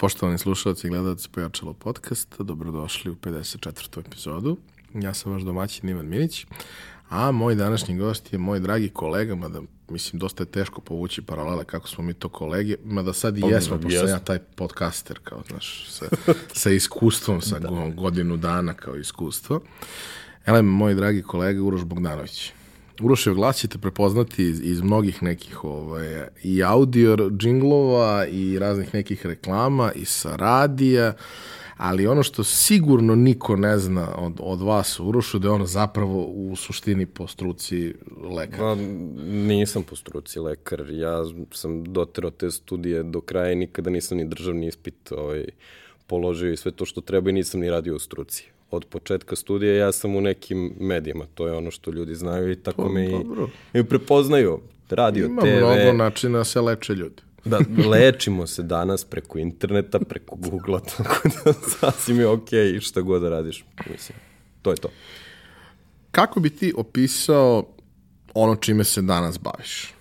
Poštovani slušalci i gledalci Pojačalo podcasta, dobrodošli u 54. epizodu. Ja sam vaš domaćin Ivan Minić, a moj današnji gost je moj dragi kolega, mada mislim dosta je teško povući paralele kako smo mi to kolege, mada sad i jesmo, pošto sam ja taj podcaster, kao, znaš, sa, sa iskustvom, sa da. godinu dana kao iskustvo. Ele, moj dragi kolega Uroš Bogdanović. Urošev glas ćete prepoznati iz, iz mnogih nekih ovaj, i audio džinglova i raznih nekih reklama i sa radija, ali ono što sigurno niko ne zna od, od vas Urošu da je on zapravo u suštini po struci lekar. Pa, nisam po struci lekar, ja sam doterao te studije do kraja i nikada nisam ni državni ispit ovaj, položio i sve to što treba i nisam ni radio u struci od početka studija ja sam u nekim medijima, to je ono što ljudi znaju i tako pa, me i, i prepoznaju. Radio, Ima TV. Ima mnogo načina da se leče ljudi. Da, lečimo se danas preko interneta, preko Google-a, tako da sasvim je okej okay šta god da radiš. Mislim, to je to. Kako bi ti opisao ono čime se danas baviš?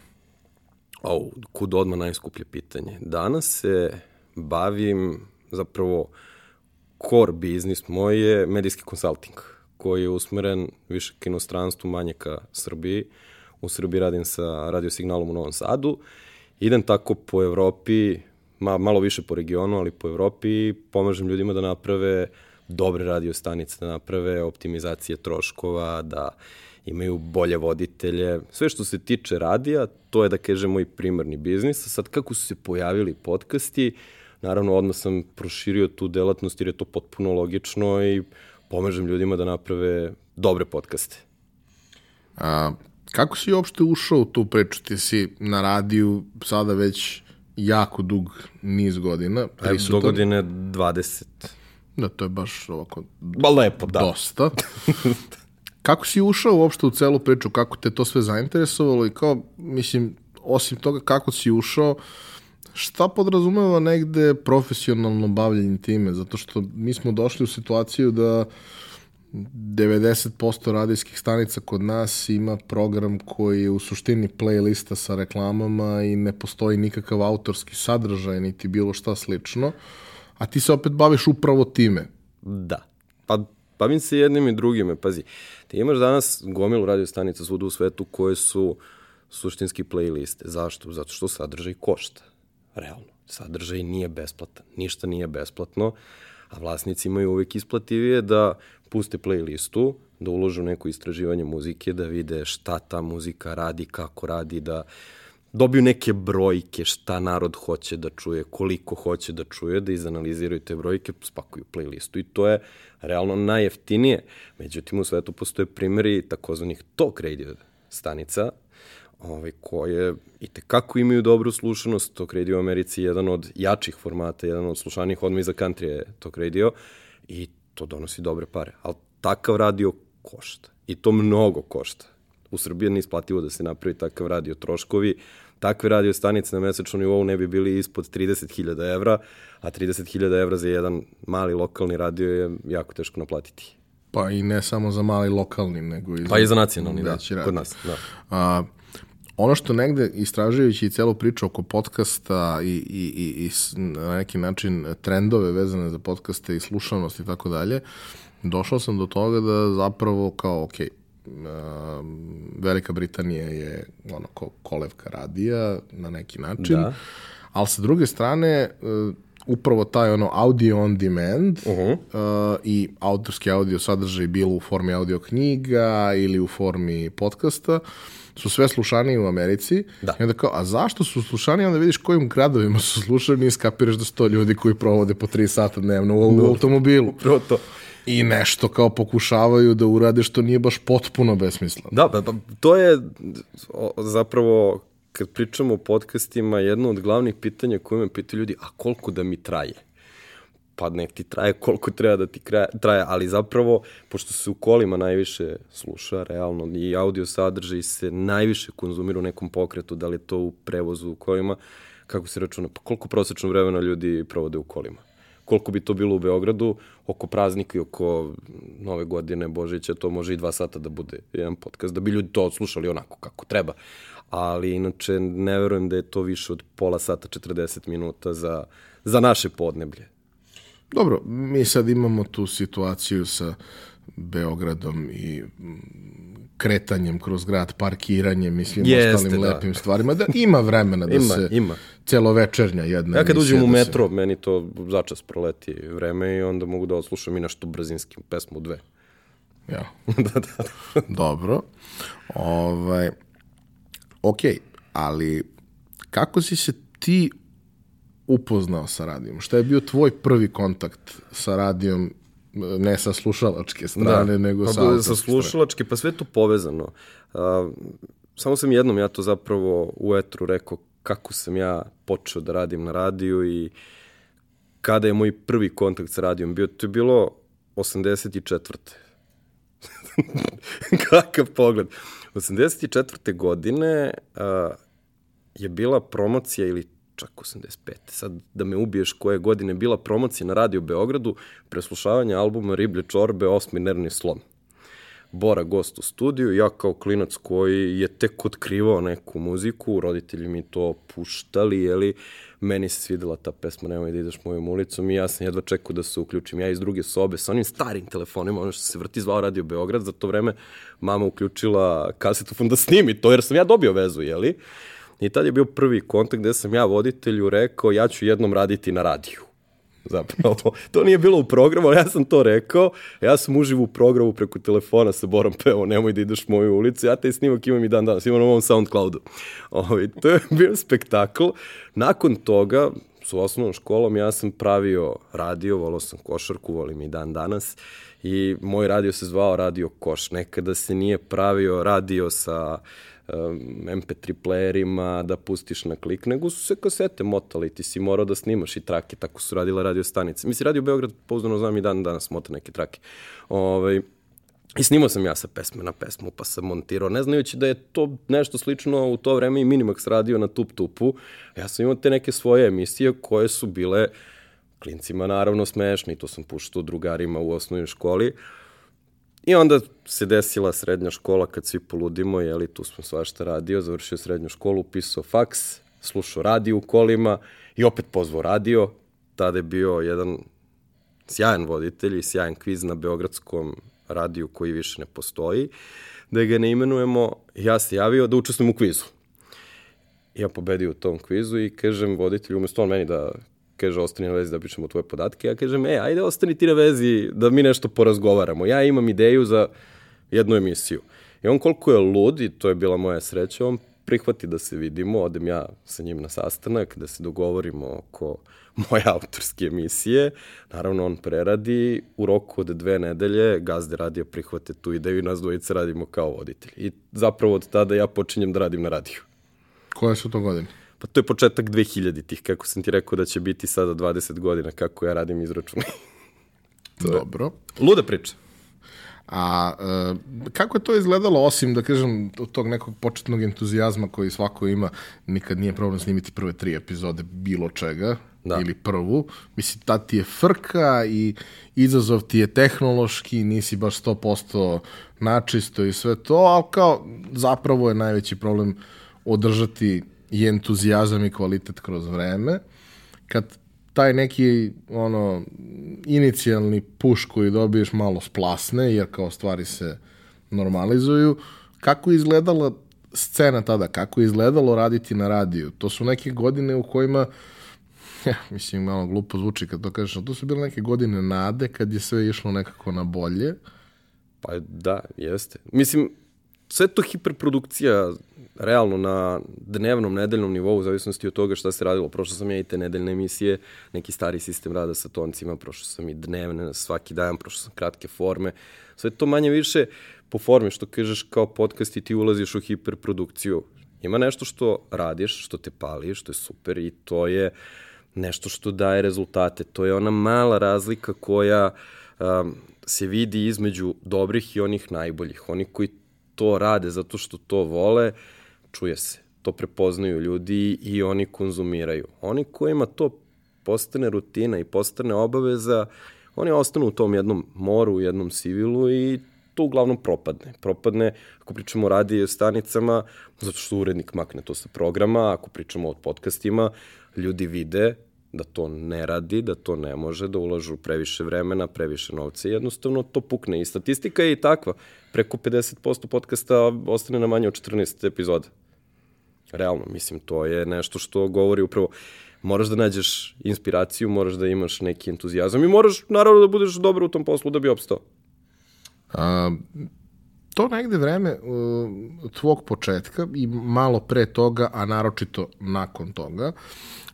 O, kud odmah najskuplje pitanje. Danas se bavim zapravo core biznis moj je medijski konsulting, koji je usmeren više ka inostranstvu, manje ka Srbiji. U Srbiji radim sa radiosignalom u Novom Sadu. Idem tako po Evropi, ma, malo više po regionu, ali po Evropi pomažem ljudima da naprave dobre radio stanice, da naprave optimizacije troškova, da imaju bolje voditelje. Sve što se tiče radija, to je da kažem moj primarni biznis. A sad kako su se pojavili podcasti, uh, Naravno, odmah sam proširio tu delatnost jer je to potpuno logično i pomažem ljudima da naprave dobre podcaste. A, kako si uopšte ušao u tu priču? Ti si na radiju sada već jako dug niz godina. Prisutan. Do godine 20. Da, to je baš ovako ba lepo, da. dosta. kako si ušao uopšte u celu priču? Kako te to sve zainteresovalo i kao, mislim, osim toga kako si ušao, uh, Šta podrazumeva negde profesionalno bavljanje time? Zato što mi smo došli u situaciju da 90% radijskih stanica kod nas ima program koji je u suštini playlista sa reklamama i ne postoji nikakav autorski sadržaj niti bilo šta slično, a ti se opet baviš upravo time. Da. Pa bavim se jednim i drugime. Pazi, ti imaš danas gomilu radio stanica svuda u svetu koje su suštinski playliste. Zašto? Zato što sadržaj košta realno. Sadržaj nije besplatan, ništa nije besplatno, a vlasnici imaju uvek isplativije da puste playlistu, da uložu neko istraživanje muzike, da vide šta ta muzika radi, kako radi, da dobiju neke brojke, šta narod hoće da čuje, koliko hoće da čuje, da izanaliziraju te brojke, spakuju playlistu i to je realno najjeftinije. Međutim, u svetu postoje primjeri takozvanih talk radio stanica, ovaj, koje i tekako imaju dobru slušanost. Talk Radio u Americi je jedan od jačih formata, jedan od slušanih odmah iza country je Talk Radio i to donosi dobre pare. Ali takav radio košta. I to mnogo košta. U Srbiji je neisplativo da se napravi takav radio troškovi. Takve radio stanice na mesečnom nivou ne bi bili ispod 30.000 evra, a 30.000 evra za jedan mali lokalni radio je jako teško naplatiti. Pa i ne samo za mali lokalni, nego i za... Pa i za nacionalni, da, kod nas. Da. A, ono što negde istražujući i celu priču oko podcasta i, i, i, i na neki način trendove vezane za podcaste i slušanost i tako dalje, došao sam do toga da zapravo kao, ok, Velika Britanija je ono ko, kolevka radija na neki način, da. ali sa druge strane e, upravo taj ono audio on demand uh -huh. uh, i autorski audio sadržaj bilo u formi audio knjiga ili u formi podcasta, su sve slušani u Americi. Da. I onda kao, a zašto su slušani? Onda vidiš kojim gradovima su slušani i skapiraš da sto ljudi koji provode po tri sata dnevno u, u automobilu. Upravo to. I nešto kao pokušavaju da urade što nije baš potpuno besmisleno. Da, pa, pa to je zapravo kad pričamo o podcastima, jedno od glavnih pitanja koje me pitaju ljudi, a koliko da mi traje? pa nek ti traje koliko treba da ti traje, ali zapravo, pošto se u kolima najviše sluša, realno, i audio sadržaj se najviše konzumira u nekom pokretu, da li je to u prevozu u kolima, kako se računa, pa koliko prosečno vremena ljudi provode u kolima? Koliko bi to bilo u Beogradu, oko praznika i oko nove godine, Božića, to može i dva sata da bude jedan podcast, da bi ljudi to odslušali onako kako treba. Ali inače ne verujem da je to više od pola sata, 40 minuta za za naše podneblje. Dobro, mi sad imamo tu situaciju sa Beogradom i mm, kretanjem kroz grad, parkiranjem i svim Jeste, ostalim da. lepim stvarima, da ima vremena da Ima, se ima. celovečernja jedna Ja kad uđem u da se- metro, meni to začas proleti vreme i onda mogu da odslušam i nešto brzinskim pesmu dve. Ja. da, da, da. Dobro. Ovaj, ok, ali kako si se ti upoznao sa radijom? Šta je bio tvoj prvi kontakt sa radijom, ne sa slušalačke strane, nego pa, sa sa autorske strane? slušalačke, pa sve to povezano. A, samo sam jednom ja to zapravo u etru rekao kako sam ja počeo da radim na radiju i kada je moj prvi kontakt sa radijom bio. To je bilo 84. Kakav pogled. 84. godine a, je bila promocija ili čak 85. Sad da me ubiješ koje godine bila promocija na Radio Beogradu preslušavanje albuma Riblje čorbe Osmi nervni slom. Bora gost u studiju, ja kao klinac koji je tek otkrivao neku muziku, roditelji mi to puštali, jeli, meni se svidela ta pesma Nemoj da ideš mojom ulicom i ja sam jedva čekao da se uključim. Ja iz druge sobe sa onim starim telefonima, ono što se vrti zvao Radio Beograd, za to vreme mama uključila kasetofon da snimi to, jer sam ja dobio vezu, jeli? I tad je bio prvi kontakt gde sam ja voditelju rekao ja ću jednom raditi na radiju. Zapravo, to nije bilo u programu, ali ja sam to rekao. Ja sam uživo u programu preko telefona sa Borom pevao, nemoj da ideš moju ulicu. Ja taj snimak imam i dan danas, imam na ovom Soundcloudu. Ovaj, to je bio spektakl. Nakon toga, s osnovnom školom, ja sam pravio radio, volao sam košarku, volim i dan danas. I moj radio se zvao Radio Koš. Nekada se nije pravio radio sa um, MP3 playerima da pustiš na klik, nego su se kasete motali, ti si morao da snimaš i trake, tako su radile radio stanice. Mislim, Radio Beograd, pouzdano znam i dan danas mota neke trake. Ovaj, I snimao sam ja sa pesme na pesmu, pa sam montirao, ne znajući da je to nešto slično u to vreme i Minimax radio na Tup Tupu. Ja sam imao te neke svoje emisije koje su bile klincima naravno smešne i to sam puštao drugarima u osnovnoj školi. I onda se desila srednja škola kad svi poludimo, jeli, tu smo svašta radio, završio srednju školu, upisao faks, slušao radio u kolima i opet pozvao radio. Tada je bio jedan sjajan voditelj i sjajan kviz na Beogradskom radiju koji više ne postoji, da ga ne imenujemo, ja se javio da učestvujem u kvizu. Ja pobedio u tom kvizu i kažem voditelju, umesto on meni da kaže ostani na vezi da pričamo tvoje podatke, ja kažem, e, ajde ostani ti na vezi da mi nešto porazgovaramo. Ja imam ideju za jednu emisiju. I on koliko je lud, i to je bila moja sreća, on prihvati da se vidimo, odem ja sa njim na sastanak, da se dogovorimo oko moje autorske emisije. Naravno, on preradi, u roku od dve nedelje gazde radija prihvate tu ideju i nas dvojice radimo kao voditelji. I zapravo od tada ja počinjem da radim na radiju. Koje su to godine? Pa to je početak 2000-ih, kako sam ti rekao da će biti sada 20 godina kako ja radim izračun. Dobro. Luda priča. A e, kako je to izgledalo, osim, da kažem, tog nekog početnog entuzijazma koji svako ima, nikad nije problem snimiti prve tri epizode bilo čega, Da. ili prvu. Mislim, tad ti je frka i izazov ti je tehnološki, nisi baš 100% načisto i sve to, ali kao zapravo je najveći problem održati i entuzijazam i kvalitet kroz vreme. Kad taj neki ono inicijalni puš koji dobiješ malo splasne, jer kao stvari se normalizuju, kako je izgledala scena tada, kako je izgledalo raditi na radiju? To su neke godine u kojima ja, mislim, malo glupo zvuči kad to kažeš, to su bile neke godine nade kad je sve išlo nekako na bolje. Pa da, jeste. Mislim, sve to hiperprodukcija realno na dnevnom, nedeljnom nivou, u zavisnosti od toga šta se radilo. Prošao sam ja i te nedeljne emisije, neki stari sistem rada sa toncima, prošao sam i dnevne, svaki dan, prošao sam kratke forme. Sve to manje više po formi, što kažeš kao podcast i ti ulaziš u hiperprodukciju. Ima nešto što radiš, što te pali, što je super i to je nešto što daje rezultate. To je ona mala razlika koja um, se vidi između dobrih i onih najboljih. Oni koji to rade zato što to vole, čuje se. To prepoznaju ljudi i oni konzumiraju. Oni kojima to postane rutina i postane obaveza, oni ostanu u tom jednom moru, u jednom sivilu i to uglavnom propadne. Propadne, ako pričamo o radio stanicama, zato što urednik makne to sa programa, ako pričamo o podcastima, ljudi vide da to ne radi, da to ne može, da ulažu previše vremena, previše novca i jednostavno to pukne. I statistika je i takva. Preko 50% podcasta ostane na manje od 14 epizoda. Realno, mislim, to je nešto što govori upravo moraš da nađeš inspiraciju, moraš da imaš neki entuzijazam i moraš naravno da budeš dobar u tom poslu da bi opstao. A, to negde vreme uh, tvog početka i malo pre toga, a naročito nakon toga,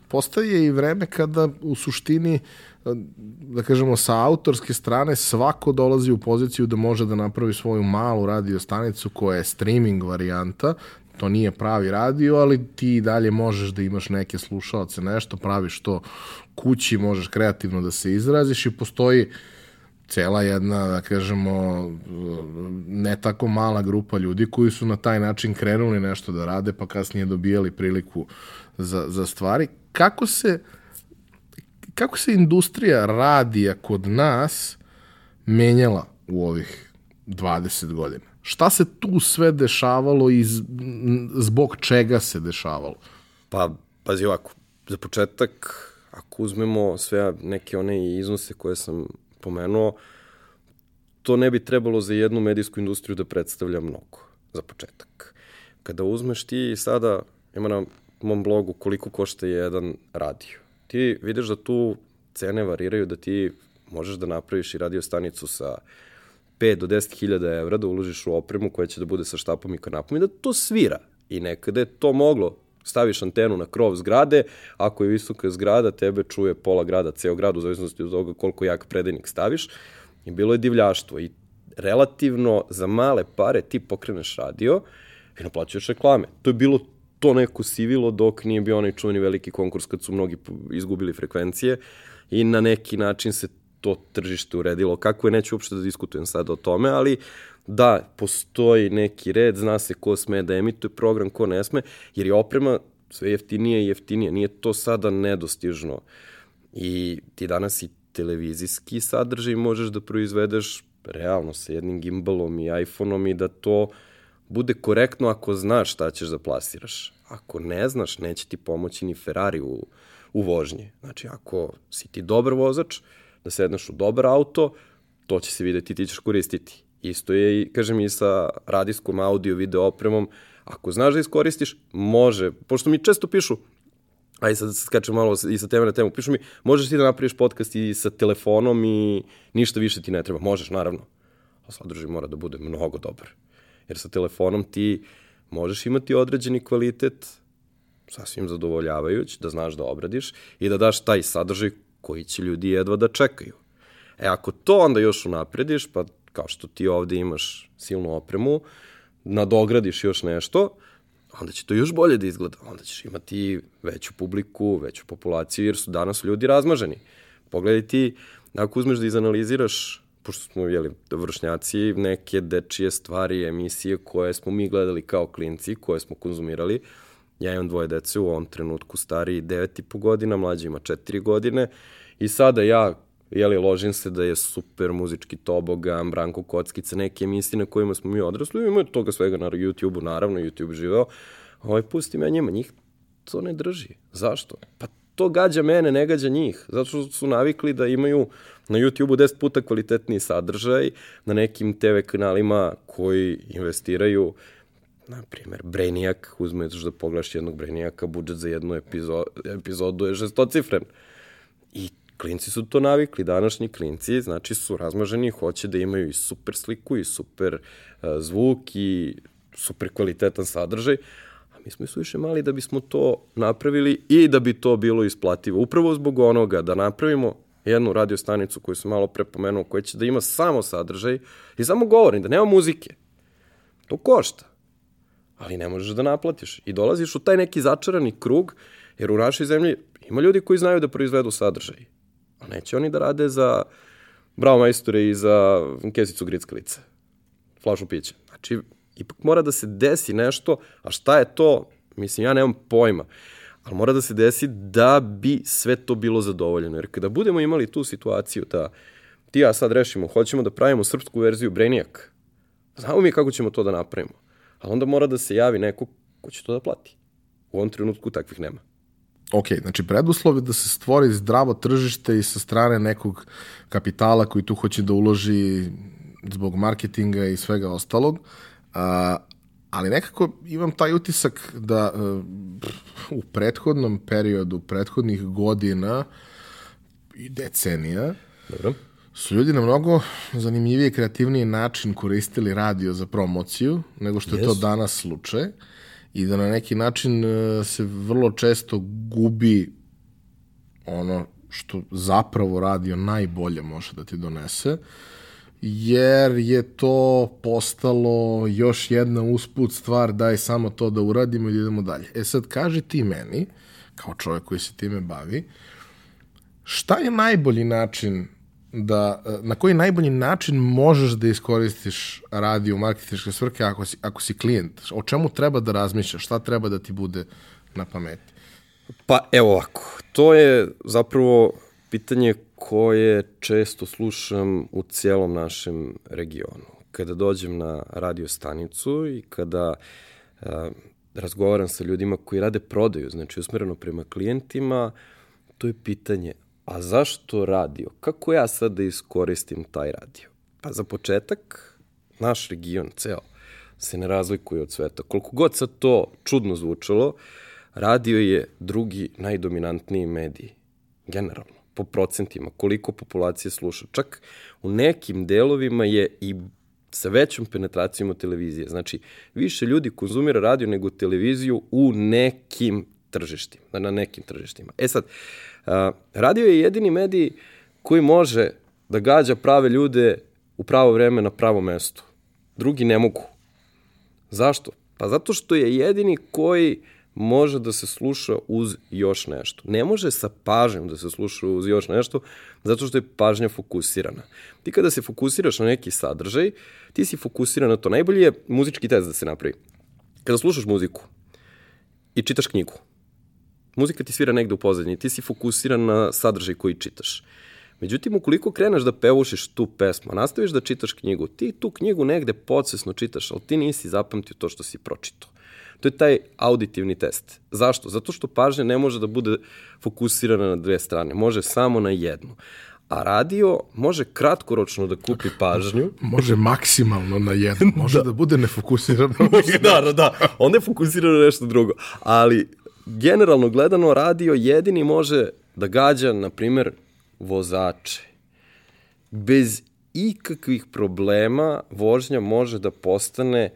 postaje i vreme kada u suštini da kažemo sa autorske strane svako dolazi u poziciju da može da napravi svoju malu radio stanicu koja je streaming varijanta. To nije pravi radio, ali ti dalje možeš da imaš neke slušalce, nešto, praviš to kući, možeš kreativno da se izraziš i postoji cela jedna, da kažemo, ne tako mala grupa ljudi koji su na taj način krenuli nešto da rade, pa kasnije dobijali priliku za, za stvari. Kako se, kako se industrija radija kod nas menjala u ovih 20 godina? Šta se tu sve dešavalo i zbog čega se dešavalo? Pa, pazi ovako, za početak, ako uzmemo sve neke one iznose koje sam pomenuo, to ne bi trebalo za jednu medijsku industriju da predstavlja mnogo, za početak. Kada uzmeš ti sada, ima na mom blogu koliko košta jedan radio. Ti vidiš da tu cene variraju, da ti možeš da napraviš i radio stanicu sa 5 do 10 hiljada evra da uložiš u opremu koja će da bude sa štapom i kanapom i da to svira. I nekada je to moglo. Staviš antenu na krov zgrade, ako je visoka zgrada, tebe čuje pola grada, ceo grad, u zavisnosti od toga koliko jak predajnik staviš. I bilo je divljaštvo. I relativno za male pare ti pokreneš radio i naplaćuješ reklame. To je bilo to neko sivilo dok nije bio onaj čuveni veliki konkurs kad su mnogi izgubili frekvencije i na neki način se to tržište uredilo. Kako je, neću uopšte da diskutujem sad o tome, ali da, postoji neki red, zna se ko sme da emituje program, ko ne sme, jer je oprema sve jeftinije i jeftinije. Nije to sada nedostižno. I ti danas i televizijski sadržaj možeš da proizvedeš realno sa jednim gimbalom i iPhoneom i da to bude korektno ako znaš šta ćeš da plasiraš. Ako ne znaš, neće ti pomoći ni Ferrari u, u vožnji. Znači, ako si ti dobar vozač, da sedneš u dobar auto, to će se videti, ti ćeš koristiti. Isto je i, kažem, i sa radijskom audio, video opremom. Ako znaš da iskoristiš, može. Pošto mi često pišu, aj sad skačem malo i sa teme na temu, pišu mi, možeš ti da napraviš podcast i sa telefonom i ništa više ti ne treba. Možeš, naravno. A sadržaj mora da bude mnogo dobar. Jer sa telefonom ti možeš imati određeni kvalitet, sasvim zadovoljavajuć, da znaš da obradiš i da daš taj sadržaj koji će ljudi jedva da čekaju. E ako to onda još unaprediš, pa kao što ti ovde imaš silnu opremu, nadogradiš još nešto, onda će to još bolje da izgleda. Onda ćeš imati veću publiku, veću populaciju, jer su danas ljudi razmaženi. Pogledaj ti, ako uzmeš da izanaliziraš, pošto smo, jeli, vršnjaci, neke dečije stvari, emisije koje smo mi gledali kao klinci, koje smo konzumirali, Ja imam dvoje dece u ovom trenutku, stariji 9,5 godina, mlađi ima 4 godine i sada ja jeli, ložim se da je super muzički tobogan, Branko Kockica, neke emisije na kojima smo mi odrasli, ima toga svega na YouTube-u, naravno, YouTube živeo, ovaj, pusti me njima, njih to ne drži. Zašto? Pa to gađa mene, ne gađa njih. Zato što su navikli da imaju na YouTube-u 10 puta kvalitetniji sadržaj, na nekim TV kanalima koji investiraju na primjer, Brainiac, uzmeš da pogledaš jednog Brainiaka, budžet za jednu epizodu, epizodu je šestocifren. I klinci su to navikli, današnji klinci, znači su razmaženi, hoće da imaju i super sliku i super uh, zvuk i super kvalitetan sadržaj, a mi smo i suviše mali da bismo to napravili i da bi to bilo isplativo. Upravo zbog onoga da napravimo jednu radio stanicu koju sam malo prepomenuo, koja će da ima samo sadržaj i samo govorim, da nema muzike. To košta ali ne možeš da naplatiš. I dolaziš u taj neki začarani krug, jer u našoj zemlji ima ljudi koji znaju da proizvedu sadržaj. Neće oni da rade za bravo majstore i za kesicu grickalice. Flašu pića. Znači, ipak mora da se desi nešto, a šta je to? Mislim, ja nemam pojma. Ali mora da se desi da bi sve to bilo zadovoljeno. Jer kada budemo imali tu situaciju da ti ja sad rešimo, hoćemo da pravimo srpsku verziju Brainiac, znamo mi kako ćemo to da napravimo ali onda mora da se javi neko ko će to da plati. U ovom trenutku takvih nema. Ok, znači preduslov je da se stvori zdravo tržište i sa strane nekog kapitala koji tu hoće da uloži zbog marketinga i svega ostalog, a, ali nekako imam taj utisak da uh, u prethodnom periodu, prethodnih godina i decenija, Dobro. su ljudi na mnogo zanimljiviji i kreativniji način koristili radio za promociju nego što je to Jesu. danas slučaj i da na neki način e, se vrlo često gubi ono što zapravo radio najbolje može da ti donese jer je to postalo još jedna usput stvar daj samo to da uradimo i da idemo dalje. E sad kaži ti meni, kao čovjek koji se time bavi, šta je najbolji način da, na koji najbolji način možeš da iskoristiš radio u marketinške ako si, ako si klijent? O čemu treba da razmišljaš? Šta treba da ti bude na pameti? Pa evo ovako, to je zapravo pitanje koje često slušam u cijelom našem regionu. Kada dođem na radio stanicu i kada a, razgovaram sa ljudima koji rade prodaju, znači usmereno prema klijentima, to je pitanje, a zašto radio? Kako ja sad da iskoristim taj radio? Pa za početak, naš region, ceo, se ne razlikuje od sveta. Koliko god sad to čudno zvučalo, radio je drugi najdominantniji medij, generalno, po procentima, koliko populacije sluša. Čak u nekim delovima je i sa većom penetracijom od televizije. Znači, više ljudi konzumira radio nego televiziju u nekim tržištima, na nekim tržištima. E sad, a, radio je jedini medij koji može da gađa prave ljude u pravo vreme na pravo mesto. Drugi ne mogu. Zašto? Pa zato što je jedini koji može da se sluša uz još nešto. Ne može sa pažnjom da se sluša uz još nešto, zato što je pažnja fokusirana. Ti kada se fokusiraš na neki sadržaj, ti si fokusiran na to. Najbolji je muzički test da se napravi. Kada slušaš muziku i čitaš knjigu, muzika ti svira negde u pozadnji, ti si fokusiran na sadržaj koji čitaš. Međutim, ukoliko kreneš da pevušiš tu pesmu, nastaviš da čitaš knjigu, ti tu knjigu negde podsvesno čitaš, ali ti nisi zapamtio to što si pročitao. To je taj auditivni test. Zašto? Zato što pažnja ne može da bude fokusirana na dve strane, može samo na jednu. A radio može kratkoročno da kupi pažnju. Može maksimalno na jedan, može da, da bude nefokusirano. da, da, da. Onda je fokusirano na nešto drugo. Ali, generalno gledano, radio jedini može da gađa, na primer, vozače. Bez ikakvih problema vožnja može da postane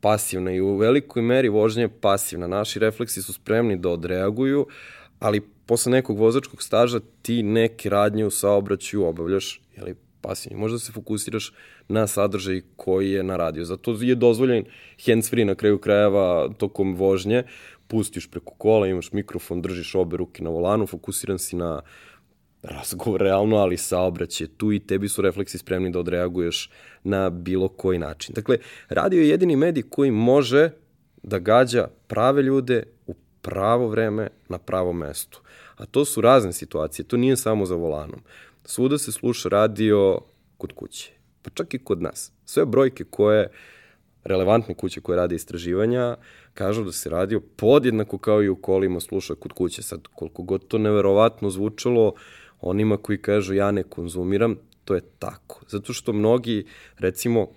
pasivna i u velikoj meri vožnja je pasivna. Naši refleksi su spremni da odreaguju, ali posle nekog vozačkog staža ti neke radnje u saobraćaju obavljaš jeli, pasivni. Možda se fokusiraš na sadržaj koji je na radio. Zato je dozvoljen hands free na kraju krajeva tokom vožnje. Pustiš preko kola, imaš mikrofon, držiš obe ruke na volanu, fokusiran si na razgovor realno, ali saobraćaj tu i tebi su refleksi spremni da odreaguješ na bilo koji način. Dakle, radio je jedini medij koji može da gađa prave ljude u pravo vreme na pravo mestu. A to su razne situacije, to nije samo za volanom. Svuda se sluša radio kod kuće, pa čak i kod nas. Sve brojke koje relevantne kuće koje rade istraživanja kažu da se radio podjednako kao i u kolima sluša kod kuće. Sad, koliko god to neverovatno zvučalo, onima koji kažu ja ne konzumiram, to je tako. Zato što mnogi, recimo,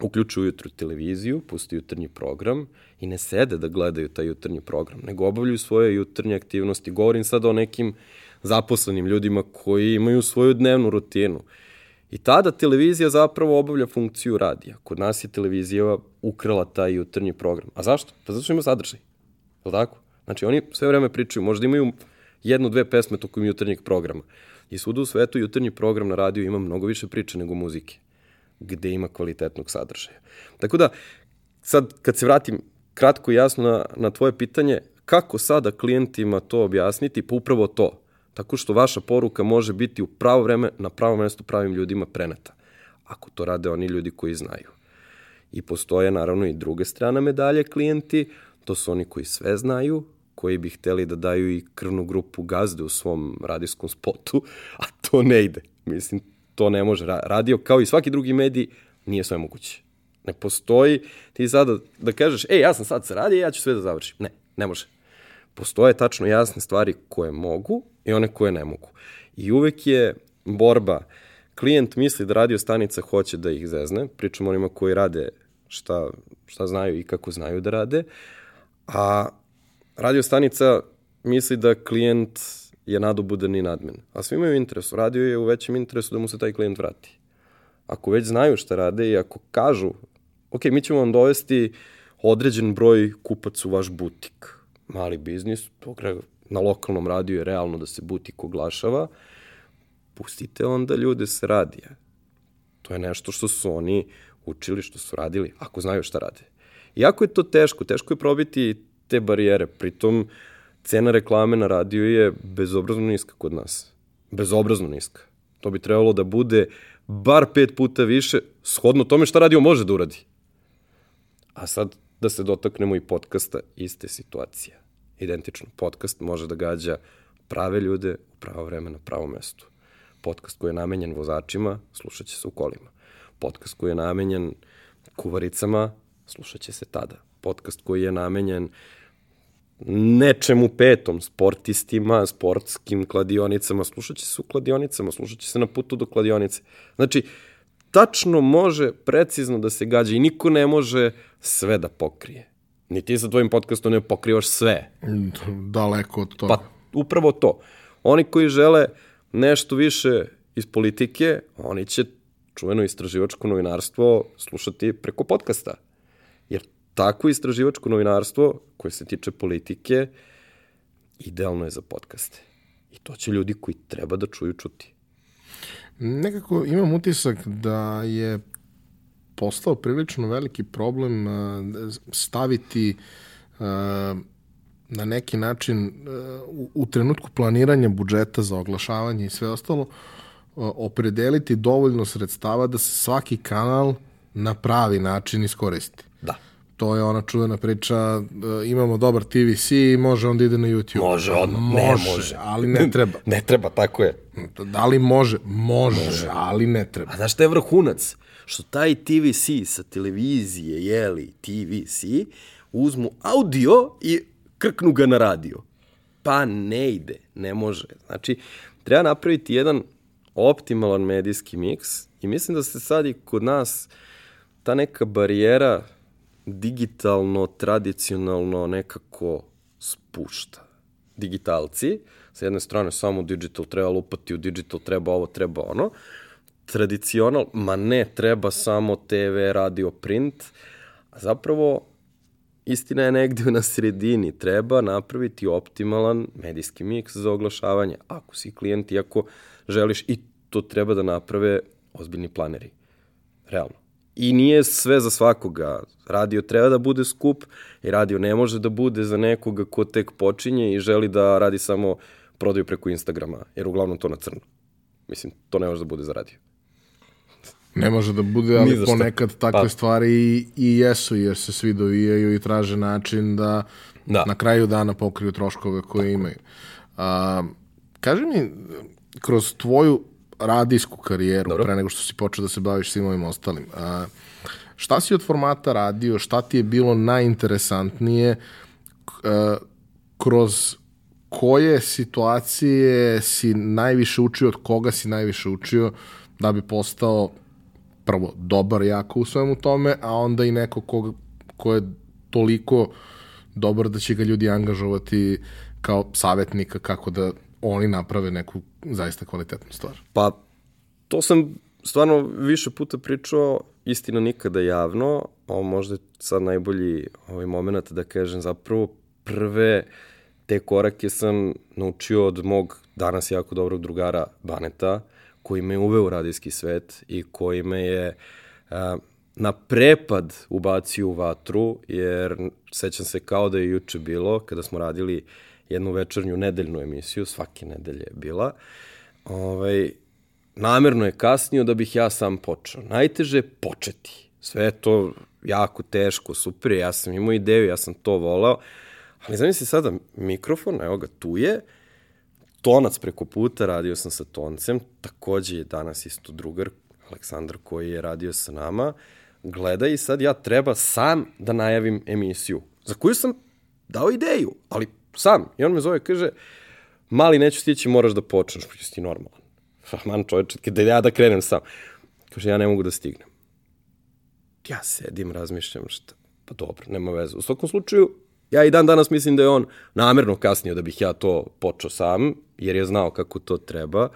uključuju ujutru televiziju, pusti jutrnji program i ne sede da gledaju taj jutrnji program, nego obavljaju svoje jutrnje aktivnosti. Govorim sad o nekim zaposlenim ljudima koji imaju svoju dnevnu rutinu. I tada televizija zapravo obavlja funkciju radija. Kod nas je televizija ukrala taj jutrnji program. A zašto? Pa zato što ima sadržaj. Je li tako? Znači oni sve vreme pričaju, možda imaju jednu, dve pesme tokom jutarnjeg programa. I svuda u svetu jutarnji program na radiju ima mnogo više priče nego muzike, gde ima kvalitetnog sadržaja. Tako da, sad kad se vratim kratko i jasno na, na tvoje pitanje, kako sada klijentima to objasniti? Pa upravo to. Tako što vaša poruka može biti u pravo vreme, na pravo mesto pravim ljudima preneta. Ako to rade oni ljudi koji znaju. I postoje naravno i druge strane medalje klijenti, to su oni koji sve znaju, koji bi hteli da daju i krvnu grupu gazde u svom radijskom spotu, a to ne ide. Mislim, to ne može. Radio, kao i svaki drugi medij, nije sve moguće. Ne postoji ti sada da kažeš, ej, ja sam sad sa radija, ja ću sve da završim. Ne, ne može. Postoje tačno jasne stvari koje mogu i one koje ne mogu. I uvek je borba, klijent misli da radio stanica hoće da ih zezne, pričamo onima koji rade šta, šta znaju i kako znaju da rade, a radio stanica misli da klijent je nadobudan i nadmen. A svi imaju interesu. Radio je u većem interesu da mu se taj klijent vrati. Ako već znaju šta rade i ako kažu, ok, mi ćemo vam dovesti određen broj kupac u vaš butik. Mali biznis, na lokalnom radiju je realno da se butik oglašava, pustite onda ljude se radija. To je nešto što su oni učili, što su radili, ako znaju šta rade. Iako je to teško, teško je probiti te barijere, pritom cena reklame na radiju je bezobrazno niska kod nas. Bezobrazno niska. To bi trebalo da bude bar pet puta više, shodno tome šta radio može da uradi. A sad da se dotaknemo i podcasta, iste situacija. Identično. Podcast može da gađa prave ljude u pravo vreme na pravo mestu. Podcast koji je namenjen vozačima, slušat će se u kolima. Podcast koji je namenjen kuvaricama, slušat će se tada. Podcast koji je namenjen nečemu petom, sportistima, sportskim kladionicama, slušat će se u kladionicama, slušat će se na putu do kladionice. Znači, tačno može precizno da se gađa i niko ne može sve da pokrije. Ni ti sa tvojim podcastom ne pokrivaš sve. Daleko od toga. Pa upravo to. Oni koji žele nešto više iz politike, oni će čuveno istraživačko novinarstvo slušati preko podcasta. Jer takvo istraživačko novinarstvo koje se tiče politike idealno je za podcaste. I to će ljudi koji treba da čuju čuti. Nekako imam utisak da je postao prilično veliki problem staviti na neki način u trenutku planiranja budžeta za oglašavanje i sve ostalo opredeliti dovoljno sredstava da se svaki kanal na pravi način iskoristi. Da. To je ona čuvena priča, imamo dobar TVC i može on da ide na YouTube. Može, on, može, ne može. ali ne treba. ne treba, tako je. Da li može? Može, može. ali ne treba. A znaš šta je vrhunac? Što taj TVC sa televizije, jeli, TVC, uzmu audio i krknu ga na radio. Pa ne ide, ne može. Znači, treba napraviti jedan optimalan medijski miks i mislim da se sad i kod nas ta neka barijera digitalno, tradicionalno nekako spušta. Digitalci, sa jedne strane samo digital treba lupati u digital, treba ovo, treba ono. Tradicional, ma ne, treba samo TV, radio, print. A zapravo, istina je negde na sredini. Treba napraviti optimalan medijski miks za oglašavanje. Ako si klijent i ako želiš i to treba da naprave ozbiljni planeri. Realno. I nije sve za svakoga. Radio treba da bude skup i radio ne može da bude za nekoga ko tek počinje i želi da radi samo prodaju preko Instagrama, jer uglavnom to na crno. Mislim, to ne može da bude za radio. Ne može da bude, ali ponekad takve pa. stvari i, i jesu, jer se svi dovijaju i traže način da, da. na kraju dana pokriju troškove koje Tako. imaju. A, kaži mi, kroz tvoju radijsku karijeru, Dobro. pre nego što si počeo da se baviš svim ovim ostalim, a, šta si od formata radio, šta ti je bilo najinteresantnije a, kroz koje situacije si najviše učio, od koga si najviše učio da bi postao prvo dobar jako u svemu tome, a onda i neko ko, ko je toliko dobar da će ga ljudi angažovati kao savjetnika kako da oni naprave neku zaista kvalitetnu stvar. Pa, to sam stvarno više puta pričao, istina nikada javno, ovo možda je sad najbolji ovaj moment da kažem zapravo prve te korake sam naučio od mog danas jako dobrog drugara Baneta, koji me uveo u radijski svet i koji me je a, na prepad ubacio u vatru, jer sećam se kao da je juče bilo, kada smo radili jednu večernju nedeljnu emisiju, svake nedelje je bila, ovaj, namerno je kasnio da bih ja sam počeo. Najteže je početi. Sve je to jako teško, super, ja sam imao ideju, ja sam to volao, ali zamisli sada mikrofon, evo ga tu je, tonac preko puta, radio sam sa toncem, takođe je danas isto drugar, Aleksandar koji je radio sa nama, gleda i sad ja treba sam da najavim emisiju, za koju sam dao ideju, ali sam. I on me zove, kaže, mali, neću stići, moraš da počneš, pa ti normalan. Man čoveče, kada ja da krenem sam. Kaže, ja ne mogu da stignem. Ja sedim, razmišljam šta, pa dobro, nema veze. U svakom slučaju, ja i dan danas mislim da je on namerno kasnio da bih ja to počeo sam, jer je znao kako to treba.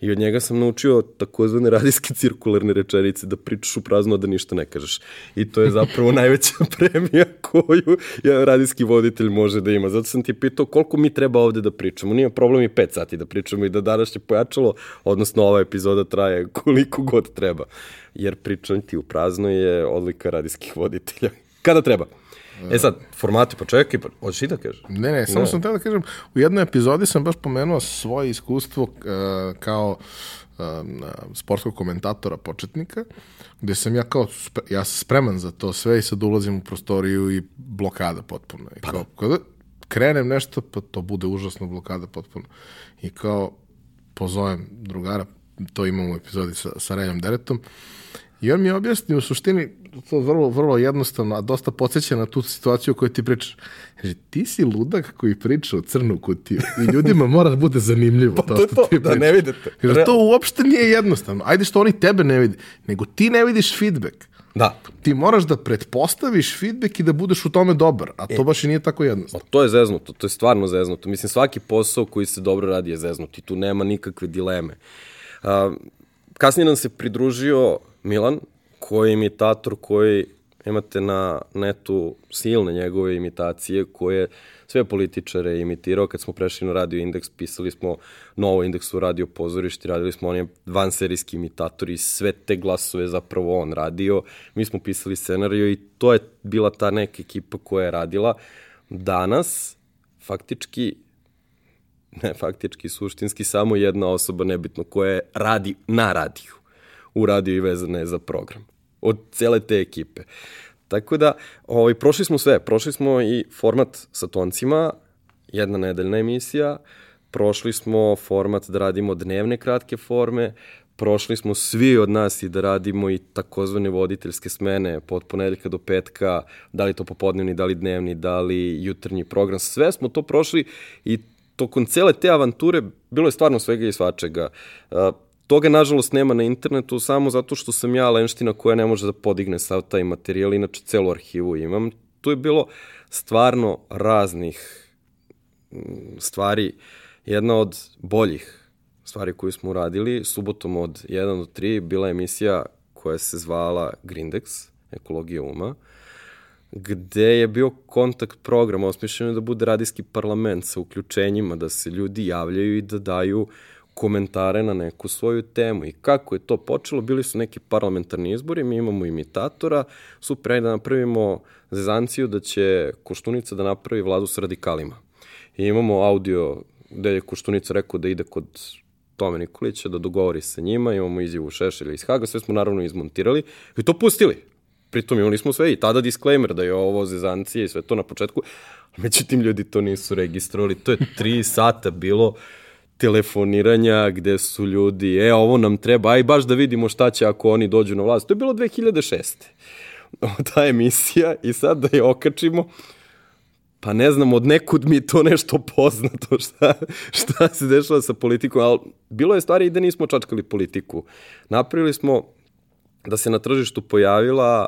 I od njega sam naučio takozvane radijske cirkularne rečenice, da pričaš u prazno, da ništa ne kažeš. I to je zapravo najveća premija koju jedan radijski voditelj može da ima. Zato sam ti pitao koliko mi treba ovde da pričamo. Nije problem i 5 sati da pričamo i da danas je pojačalo, odnosno ova epizoda traje koliko god treba. Jer pričati u prazno je odlika radijskih voditelja. Kada treba? E sad, formati, pa čekaj, pa hoćeš i da kažeš? Ne, ne, samo ne. sam teo da kažem, u jednoj epizodi sam baš pomenuo svoje iskustvo uh, kao uh, sportskog komentatora početnika, gde sam ja kao, ja sam spreman za to sve i sad ulazim u prostoriju i blokada potpuno. I pa kao, da. kada krenem nešto, pa to bude užasno blokada potpuno. I kao, pozovem drugara, to imamo u epizodi sa, sa Renjom Deretom, I on mi je objasnio u suštini to vrlo, vrlo jednostavno, a dosta podsjeća na tu situaciju o kojoj ti pričaš. Kaže, ti si ludak koji priča o crnu kutiju i ljudima mora da bude zanimljivo pa to, to što to, ti pričaš. Da ne vidite. Kaže, to uopšte nije jednostavno. Ajde što oni tebe ne vidi, nego ti ne vidiš feedback. Da. Ti moraš da pretpostaviš feedback i da budeš u tome dobar, a to e, baš i nije tako jednostavno. Pa to je zeznuto, to je stvarno zeznuto. Mislim, svaki posao koji se dobro radi je zeznut i tu nema nikakve dileme. Uh, kasnije nam se pridružio Milan, koji je imitator koji imate na netu silne njegove imitacije koje sve političare imitirao. Kad smo prešli na Radio Indeks, pisali smo novo indeksu Radio Pozorišti, radili smo on je vanserijski imitator i sve te glasove zapravo on radio. Mi smo pisali scenariju i to je bila ta neka ekipa koja je radila. Danas, faktički, ne faktički, suštinski, samo jedna osoba nebitno koja radi na radiju u radio i vezane je za program. Od cele te ekipe. Tako da, ovaj, prošli smo sve. Prošli smo i format sa toncima, jedna nedeljna emisija, prošli smo format da radimo dnevne kratke forme, prošli smo svi od nas i da radimo i takozvane voditeljske smene od ponedeljka do petka, da li to popodnevni, da li dnevni, da li jutarnji program, sve smo to prošli i tokom cele te avanture bilo je stvarno svega i svačega. Toga, nažalost, nema na internetu samo zato što sam ja lenština koja ne može da podigne sav taj materijal, inače celu arhivu imam. Tu je bilo stvarno raznih mm, stvari. Jedna od boljih stvari koju smo uradili, subotom od 1 do 3 bila emisija koja se zvala Grindex, ekologija uma, gde je bio kontakt program, osmišljeno da bude radijski parlament sa uključenjima, da se ljudi javljaju i da daju uh, komentare na neku svoju temu. I kako je to počelo? Bili su neki parlamentarni izbori, mi imamo imitatora, super, da napravimo zezanciju da će Koštunica da napravi vladu s radikalima. I imamo audio gde je Koštunica rekao da ide kod Tome Nikolića, da dogovori sa njima, imamo izjavu Šešelja iz Haga, sve smo naravno izmontirali i to pustili. Pritom imali smo sve i tada disclaimer da je ovo zezancije i sve to na početku. Međutim, ljudi to nisu registrovali. To je tri sata bilo telefoniranja gde su ljudi, e, ovo nam treba, aj baš da vidimo šta će ako oni dođu na vlast. To je bilo 2006. Ta emisija i sad da je okačimo, pa ne znam, od nekud mi to nešto poznato šta, šta se dešava sa politikom, ali bilo je stvari i da nismo čačkali politiku. Napravili smo da se na tržištu pojavila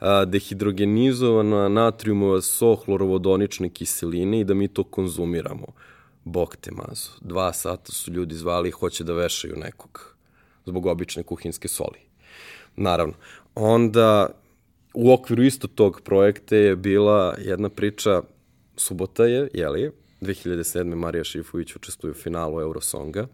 a, dehidrogenizovana natrijumova sohlorovodonične kiseline i da mi to konzumiramo bog te mazu. Dva sata su ljudi zvali i hoće da vešaju nekog zbog obične kuhinske soli. Naravno. Onda u okviru isto tog projekta je bila jedna priča, subota je, jeli, 2007. Marija Šifović učestvuje u finalu Eurosonga.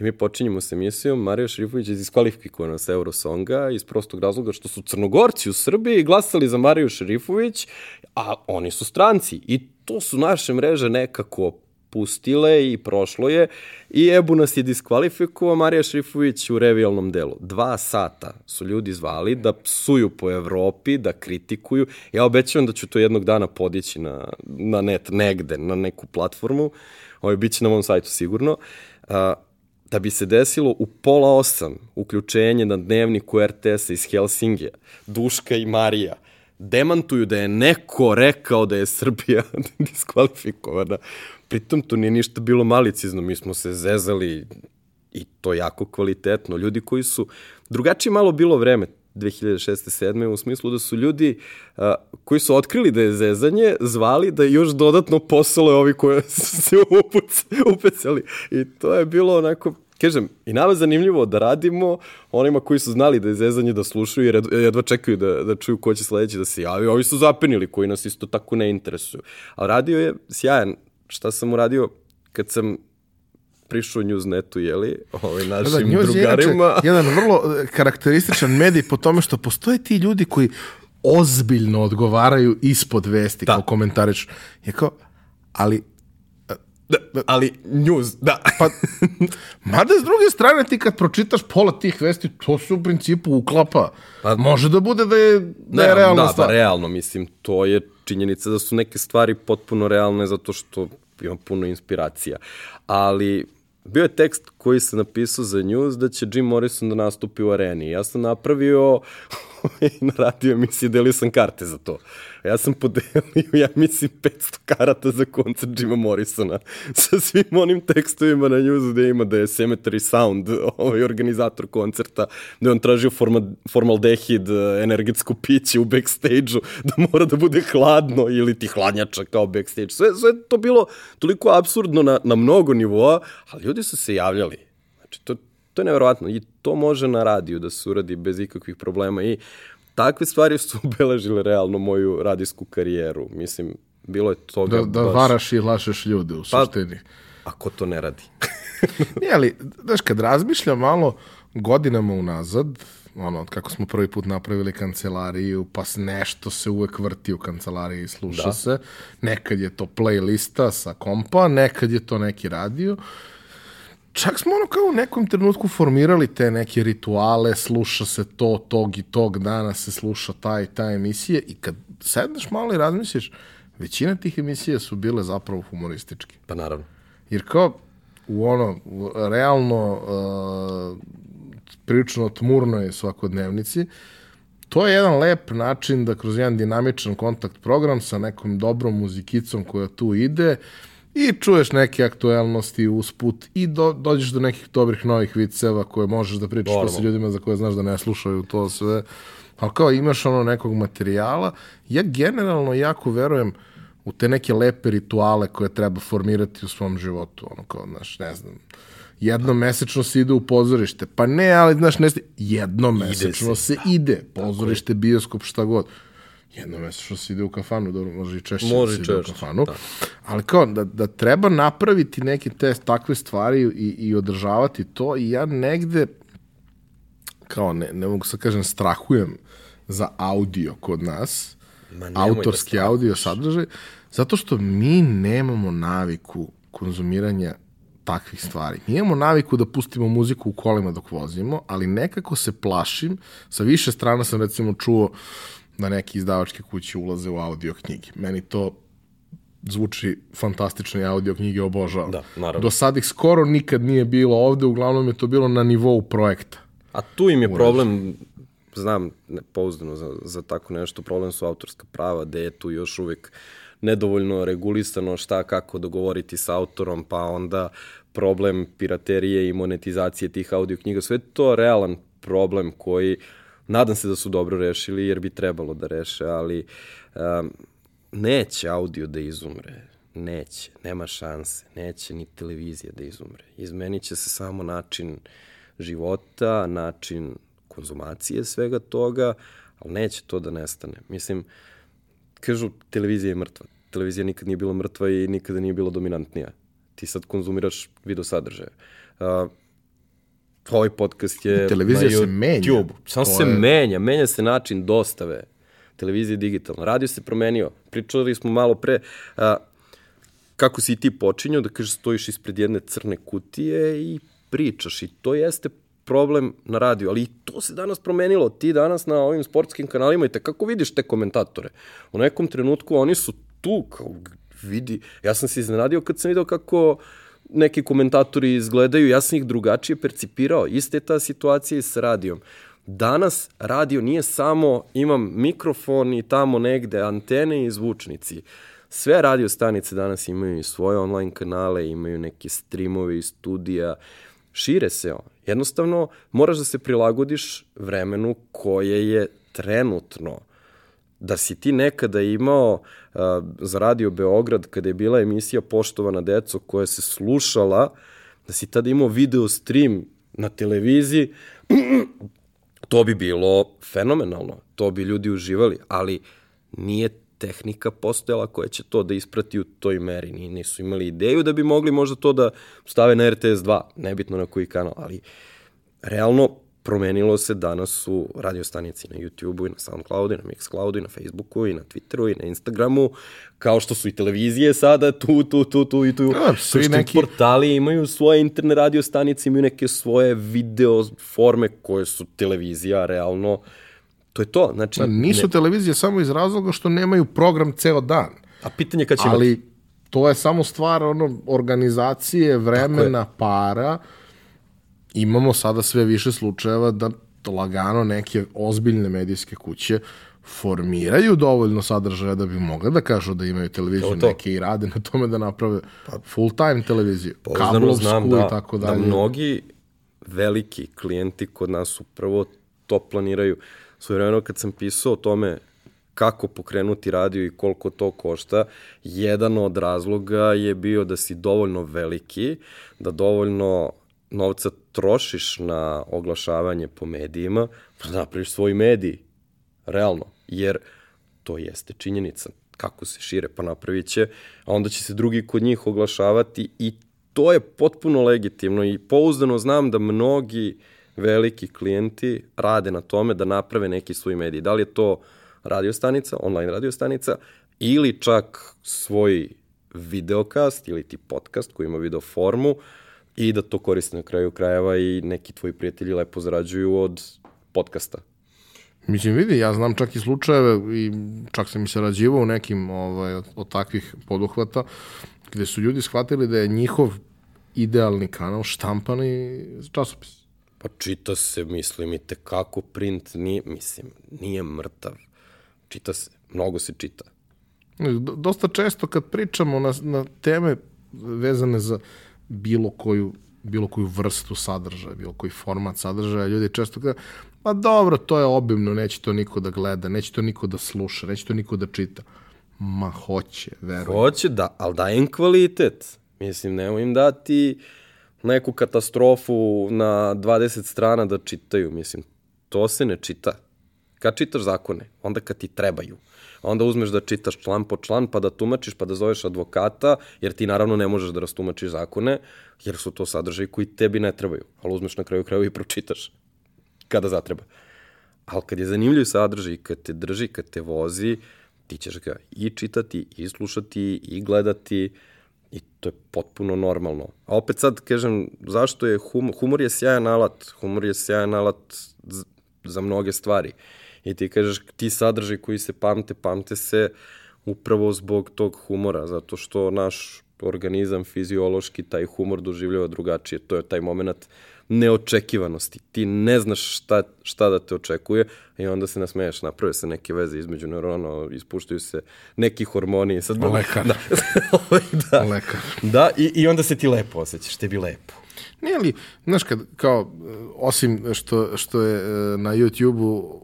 I mi počinjemo s emisijom, Marija Šrifović je diskvalifikovana sa Eurosonga iz prostog razloga što su crnogorci u Srbiji glasali za Mariju Šrifović, a oni su stranci. I to su naše mreže nekako pustile i prošlo je i Ebu nas je diskvalifikovao Marija Šrifović u revijalnom delu. Dva sata su ljudi zvali da psuju po Evropi, da kritikuju. Ja obećavam da ću to jednog dana podići na, na net, negde, na neku platformu. Ovo bit će na mom sajtu sigurno. A, da bi se desilo u pola osam uključenje na dnevniku RTS-a iz Helsingija, Duška i Marija, demantuju da je neko rekao da je Srbija diskvalifikovana. Pritom to nije ništa bilo malicizno, mi smo se zezali i to jako kvalitetno. Ljudi koji su, drugačije malo bilo vreme, 2006. 7. u smislu da su ljudi a, koji su otkrili da je zezanje zvali da još dodatno posole ovi koji su se upuc, upecali. I to je bilo onako kažem, i nama zanimljivo da radimo onima koji su znali da je zezanje da slušaju jer jedva čekaju da, da čuju ko će sledeći da se javi. Ovi su zapenili koji nas isto tako ne interesuju. Ali radio je sjajan. Šta sam uradio kad sam prišao Newsnetu, jeli, ovaj, našim da, da, drugarima. Je jedan vrlo e, karakterističan medij po tome što postoje ti ljudi koji ozbiljno odgovaraju ispod vesti da. kao komentarič. Je kao, ali Da, da, ali news, da. pa, mada s druge strane ti kad pročitaš pola tih vesti, to se u principu uklapa. Pa, Može da bude da je, da je realna da, stvar. Da, realno, mislim, to je činjenica da su neke stvari potpuno realne zato što ima puno inspiracija. Ali bio je tekst koji se napisao za news da će Jim Morrison da nastupi u areni. Ja sam napravio na radio emisiji, delio sam karte za to. Ja sam podelio, ja mislim, 500 karata za koncert Jima Morrisona sa svim onim tekstovima na njuzu gde ima da je Cemetery Sound, ovaj organizator koncerta, da je on tražio forma, formaldehid, energetsko piće u backstage-u, da mora da bude hladno ili ti hladnjača kao backstage. Sve, sve to bilo toliko absurdno na, na mnogo nivoa, ali ljudi su se javljali. Znači, to, to je neverovatno i to može na radiju da se uradi bez ikakvih problema i takve stvari su obeležile realno moju radijsku karijeru. Mislim, bilo je toga Da, da baš... varaš i lašeš ljude u pa, suštini. Ako to ne radi. Nije, ali, znaš, kad razmišljam malo godinama unazad, ono, kako smo prvi put napravili kancelariju, pa nešto se uvek vrti u kancelariji i sluša da. se. Nekad je to playlista sa kompa, nekad je to neki radio čak smo ono kao u nekom trenutku formirali te neke rituale, sluša se to, tog i tog dana se sluša ta i ta emisije i kad sedneš malo i razmisliš, većina tih emisija su bile zapravo humorističke. Pa naravno. Jer kao u ono, realno uh, prilično tmurnoj svakodnevnici, to je jedan lep način da kroz jedan dinamičan kontakt program sa nekom dobrom muzikicom koja tu ide, uh, i čuješ neke aktuelnosti usput i do, dođeš do nekih dobrih novih viceva koje možeš da pričaš to sa ljudima za koje znaš da ne slušaju to sve. Ali kao imaš ono nekog materijala, ja generalno jako verujem u te neke lepe rituale koje treba formirati u svom životu. Ono kao, znaš, ne znam, jednom mesečno se ide u pozorište. Pa ne, ali znaš, ne, jednom mesečno se. se ide. Pozorište, bioskop, šta god jednomesečno se ide u kafanu, dobro, može i češće može da se ide u kafanu, da. ali kao da, da treba napraviti neke te takve stvari i, i održavati to i ja negde kao ne, ne mogu sa kažem strahujem za audio kod nas, Ma da autorski da audio sadržaj, zato što mi nemamo naviku konzumiranja takvih stvari. Mi imamo naviku da pustimo muziku u kolima dok vozimo, ali nekako se plašim, sa više strana sam recimo čuo uh, da neke izdavačke kuće ulaze u audio knjige. Meni to zvuči fantastično i audio knjige obožavam. Da, naravno. Do sad ih skoro nikad nije bilo ovde, uglavnom je to bilo na nivou projekta. A tu im je Urađen. problem, znam pouzdano za, za tako nešto, problem su autorska prava, gde je tu još uvek nedovoljno regulisano šta kako dogovoriti sa autorom, pa onda problem piraterije i monetizacije tih audio knjiga, sve to realan problem koji uh, Nadam se da su dobro rešili, jer bi trebalo da reše, ali um, neće audio da izumre. Neće, nema šanse. Neće ni televizija da izumre. Izmenit će se samo način života, način konzumacije svega toga, ali neće to da nestane. Mislim, kažu, televizija je mrtva. Televizija nikad nije bila mrtva i nikada nije bila dominantnija. Ti sad konzumiraš video sadržaje. Uh, ovaj podcast je Televizija na YouTube. se menja. Samo se je... menja, menja se način dostave. Televizija je digitalna. Radio se promenio. Pričali smo malo pre a, kako si i ti počinjao, da kažeš stojiš ispred jedne crne kutije i pričaš. I to jeste problem na radiju, ali i to se danas promenilo. Ti danas na ovim sportskim kanalima i te kako vidiš te komentatore. U nekom trenutku oni su tu, kao vidi. Ja sam se iznenadio kad sam video kako uh, neki komentatori izgledaju, ja sam ih drugačije percipirao. Ista je ta situacija i sa radijom. Danas radio nije samo imam mikrofon i tamo negde antene i zvučnici. Sve radio stanice danas imaju i svoje online kanale, imaju neke streamove i studija, šire se on. Jednostavno, moraš da se prilagodiš vremenu koje je trenutno. Da si ti nekada imao uh, za Radio Beograd, kada je bila emisija Poštovana deco koja se slušala, da si tada imao video stream na televiziji, to bi bilo fenomenalno. To bi ljudi uživali, ali nije tehnika postojala koja će to da isprati u toj meri. Nisu imali ideju da bi mogli možda to da stave na RTS 2, nebitno na koji kanal, ali realno promenilo se danas u radiostanici na YouTube-u i na Soundcloudu i na Mixcloudu i na Facebooku i na Twitteru i na Instagramu, kao što su i televizije sada tu, tu, tu, tu i tu. Da, svi neki... portali imaju svoje internet radiostanice, imaju neke svoje video forme koje su televizija, realno. To je to. Znači, da, nisu ne... televizije samo iz razloga što nemaju program ceo dan. A pitanje kad će Ali imati? to je samo stvar ono, organizacije, vremena, para, imamo sada sve više slučajeva da lagano neke ozbiljne medijske kuće formiraju dovoljno sadržaja da bi mogli da kažu da imaju televiziju, to, to. neke i rade na tome da naprave pa, full time televiziju, kablovsku znam da, i tako da dalje. Da mnogi veliki klijenti kod nas upravo to planiraju. Svoje vremeno kad sam pisao o tome kako pokrenuti radio i koliko to košta, jedan od razloga je bio da si dovoljno veliki, da dovoljno novca trošiš na oglašavanje po medijima, pa da napraviš svoj medij, realno, jer to jeste činjenica. Kako se šire, pa napravit će, a onda će se drugi kod njih oglašavati i to je potpuno legitimno i pouzdano znam da mnogi veliki klijenti rade na tome da naprave neki svoj medij. Da li je to radiostanica, online radiostanica, ili čak svoj videokast ili ti podcast koji ima video formu, i da to koriste na kraju krajeva i neki tvoji prijatelji lepo zarađuju od podcasta. Mislim, vidi, ja znam čak i slučajeve i čak sam i sarađivao u nekim ovaj, od, od takvih poduhvata gde su ljudi shvatili da je njihov idealni kanal štampani časopis. Pa čita se, mislim, i tekako print nije, mislim, nije mrtav. Čita se, mnogo se čita. Dosta često kad pričamo na, na teme vezane za bilo koju bilo koju vrstu sadržaja, bilo koji format sadržaja, ljudi često kada, pa dobro, to je obimno, neće to niko da gleda, neće to niko da sluša, neće to niko da čita. Ma hoće, verujem. Hoće, da, ali dajem kvalitet. Mislim, nemoj im dati neku katastrofu na 20 strana da čitaju. Mislim, to se ne čita. Kad čitaš zakone? Onda kad ti trebaju onda uzmeš da čitaš član po član, pa da tumačiš, pa da zoveš advokata, jer ti naravno ne možeš da rastumačiš zakone, jer su to sadržaji koji tebi ne trebaju, ali uzmeš na kraju kraju i pročitaš kada zatreba. Ali kad je zanimljiv sadržaj, kad te drži, kad te vozi, ti ćeš ga i čitati, i slušati, i gledati, i to je potpuno normalno. A opet sad kažem, zašto je humor, humor je sjajan alat, humor je sjajan alat za mnoge stvari. Uh, i ti kažeš ti sadržaj koji se pamte, pamte se upravo zbog tog humora, zato što naš organizam fiziološki taj humor doživljava drugačije. To je taj moment neočekivanosti. Ti ne znaš šta, šta da te očekuje i onda se nasmeješ, naprave se neke veze između neurona, ispuštaju se neki hormoni. Sad, Lekar. Da, ovaj, da, Lekar. Da, i, i onda se ti lepo osjećaš, tebi lepo. Nije li, znaš, kad, kao, osim što, što je e, na YouTube-u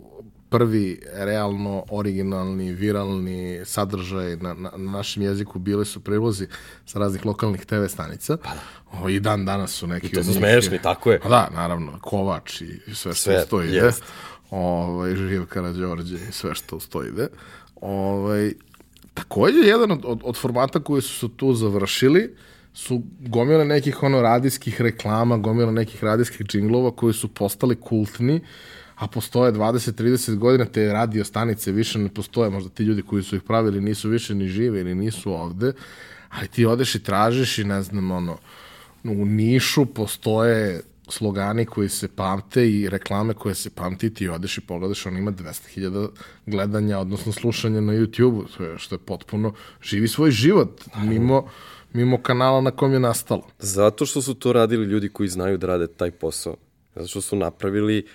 prvi realno originalni, viralni sadržaj na, na, na našem jeziku bili su prilozi sa raznih lokalnih TV stanica. Pa da. O, I dan danas su neki... I to su smešni, tako je. Pa da, naravno, Kovač i sve što sve, stoji ide. Ovaj, Živ Karadžorđe i sve što stoji ide. Ovaj, takođe, jedan od, od, od formata koji su tu završili su gomile nekih ono radijskih reklama, gomile nekih radijskih džinglova koji su postali kultni a postoje 20-30 godina, te radio stanice više ne postoje, možda ti ljudi koji su ih pravili nisu više ni žive ili nisu ovde, ali ti odeš i tražiš i ne znam, ono, u Nišu postoje slogani koji se pamte i reklame koje se pamti, ti odeš i pogledaš, on ima 200.000 gledanja, odnosno slušanja na YouTube-u, što je potpuno, živi svoj život, mimo, mimo kanala na kom je nastalo. Zato što su to radili ljudi koji znaju da rade taj posao. Zato što su napravili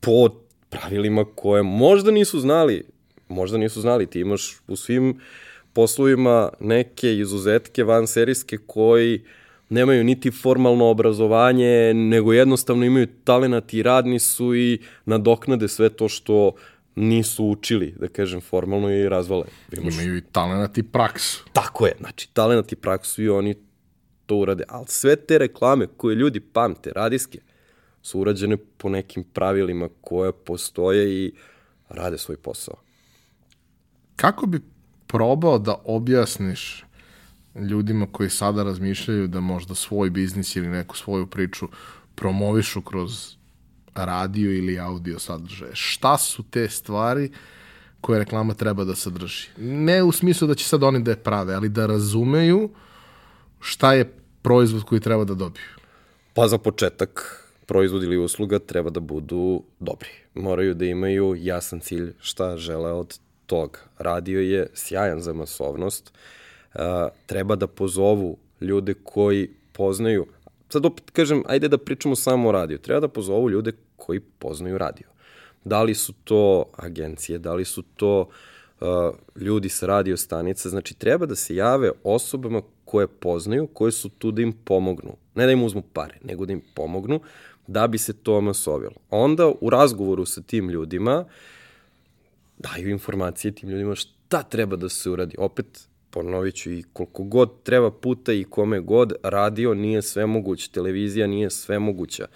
po pravilima koje možda nisu znali, možda nisu znali, ti imaš u svim poslovima neke izuzetke vanserijske koji nemaju niti formalno obrazovanje, nego jednostavno imaju talenat i radni su i nadoknade sve to što nisu učili, da kažem, formalno i razvale. Imaš... Imaju i talenat i praksu. Tako je, znači talenat i praksu i oni to urade. Ali sve te reklame koje ljudi pamte, radijske, su urađene po nekim pravilima koje postoje i rade svoj posao. Kako bi probao da objasniš ljudima koji sada razmišljaju da možda svoj biznis ili neku svoju priču promovišu kroz radio ili audio sadržaje. Šta su te stvari koje reklama treba da sadrži? Ne u smislu da će sad oni da je prave, ali da razumeju šta je proizvod koji treba da dobiju. Pa za početak proizvod ili usluga treba da budu dobri. Moraju da imaju jasan cilj šta žele od tog. Radio je sjajan za masovnost. Uh, treba da pozovu ljude koji poznaju sad opet kažem, ajde da pričamo samo o radiju. Treba da pozovu ljude koji poznaju radio. Da li su to agencije, da li su to uh, ljudi sa radio stanice, znači treba da se jave osobama koje poznaju, koje su tu da im pomognu. Ne da im uzmu pare, nego da im pomognu da bi se to masovilo. Onda u razgovoru sa tim ljudima daju informacije tim ljudima šta treba da se uradi. Opet, ponovit ću i koliko god treba puta i kome god, radio nije sve moguće, televizija nije sve moguća.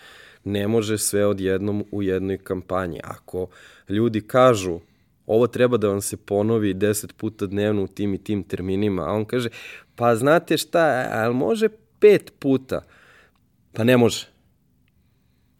Ne može sve odjednom u jednoj kampanji. Ako ljudi kažu ovo treba da vam se ponovi 10 puta dnevno u tim i tim terminima, a on kaže, pa znate šta, ali može pet puta? Pa ne može.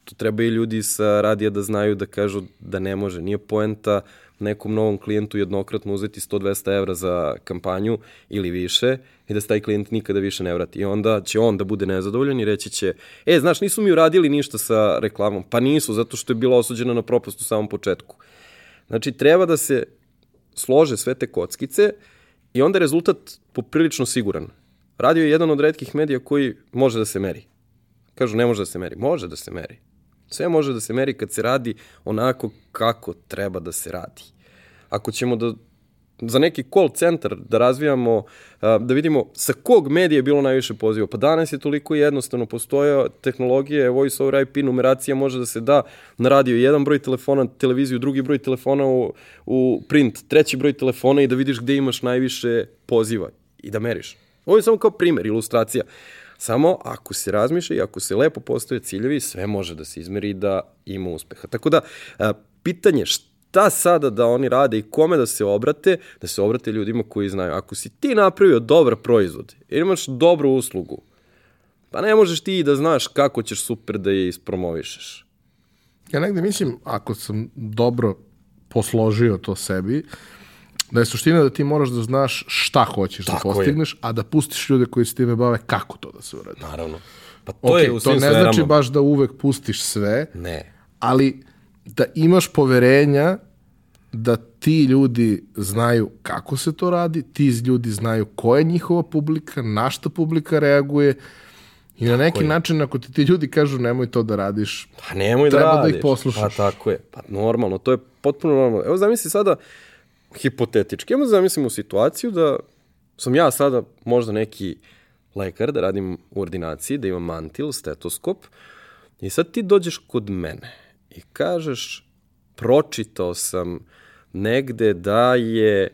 To treba i ljudi sa radija da znaju da kažu da ne može. Nije poenta nekom novom klijentu jednokratno uzeti 100-200 evra za kampanju ili više i da se taj klijent nikada više ne vrati. I onda će on da bude nezadovoljan i reći će, e, znaš, nisu mi uradili ništa sa reklamom. Pa nisu, zato što je bila osuđena na propast u samom početku. Znači, treba da se slože sve te kockice i onda je rezultat poprilično siguran. Radio je jedan od redkih medija koji može da se meri. Kažu, ne može da se meri. Može da se meri. Sve može da se meri kad se radi onako kako treba da se radi. Ako ćemo da za neki call centar da razvijamo, da vidimo sa kog medija je bilo najviše poziva. Pa danas je toliko jednostavno, postoje tehnologije, voice over IP, numeracija može da se da na radio jedan broj telefona, televiziju, drugi broj telefona u, u print, treći broj telefona i da vidiš gde imaš najviše poziva i da meriš. Ovo je samo kao primer, ilustracija. Samo ako se razmišlja i ako se lepo postoje ciljevi, sve može da se izmeri i da ima uspeha. Tako da, pitanje šta sada da oni rade i kome da se obrate, da se obrate ljudima koji znaju. Ako si ti napravio dobar proizvod, imaš dobru uslugu, pa ne možeš ti da znaš kako ćeš super da je ispromovišeš. Ja negde mislim, ako sam dobro posložio to sebi, uh, Da je suština da ti moraš da znaš šta hoćeš da Tako da postigneš, je. a da pustiš ljude koji se time bave kako to da se uradi. Naravno. Pa to okay, je u svim To ne sferama. znači baš da uvek pustiš sve, ne. ali da imaš poverenja da ti ljudi znaju kako se to radi, ti ljudi znaju koja je njihova publika, na šta publika reaguje i na neki je. način ako ti ti ljudi kažu nemoj to da radiš, pa nemoj da treba da, radiš. da ih poslušaš. Pa tako je, pa normalno, to je potpuno normalno. Evo zamisli sada, hipotetički. Evo zamislimo situaciju da sam ja sada možda neki lekar, da radim u ordinaciji, da imam mantil, stetoskop, i sad ti dođeš kod mene i kažeš, pročitao sam negde da je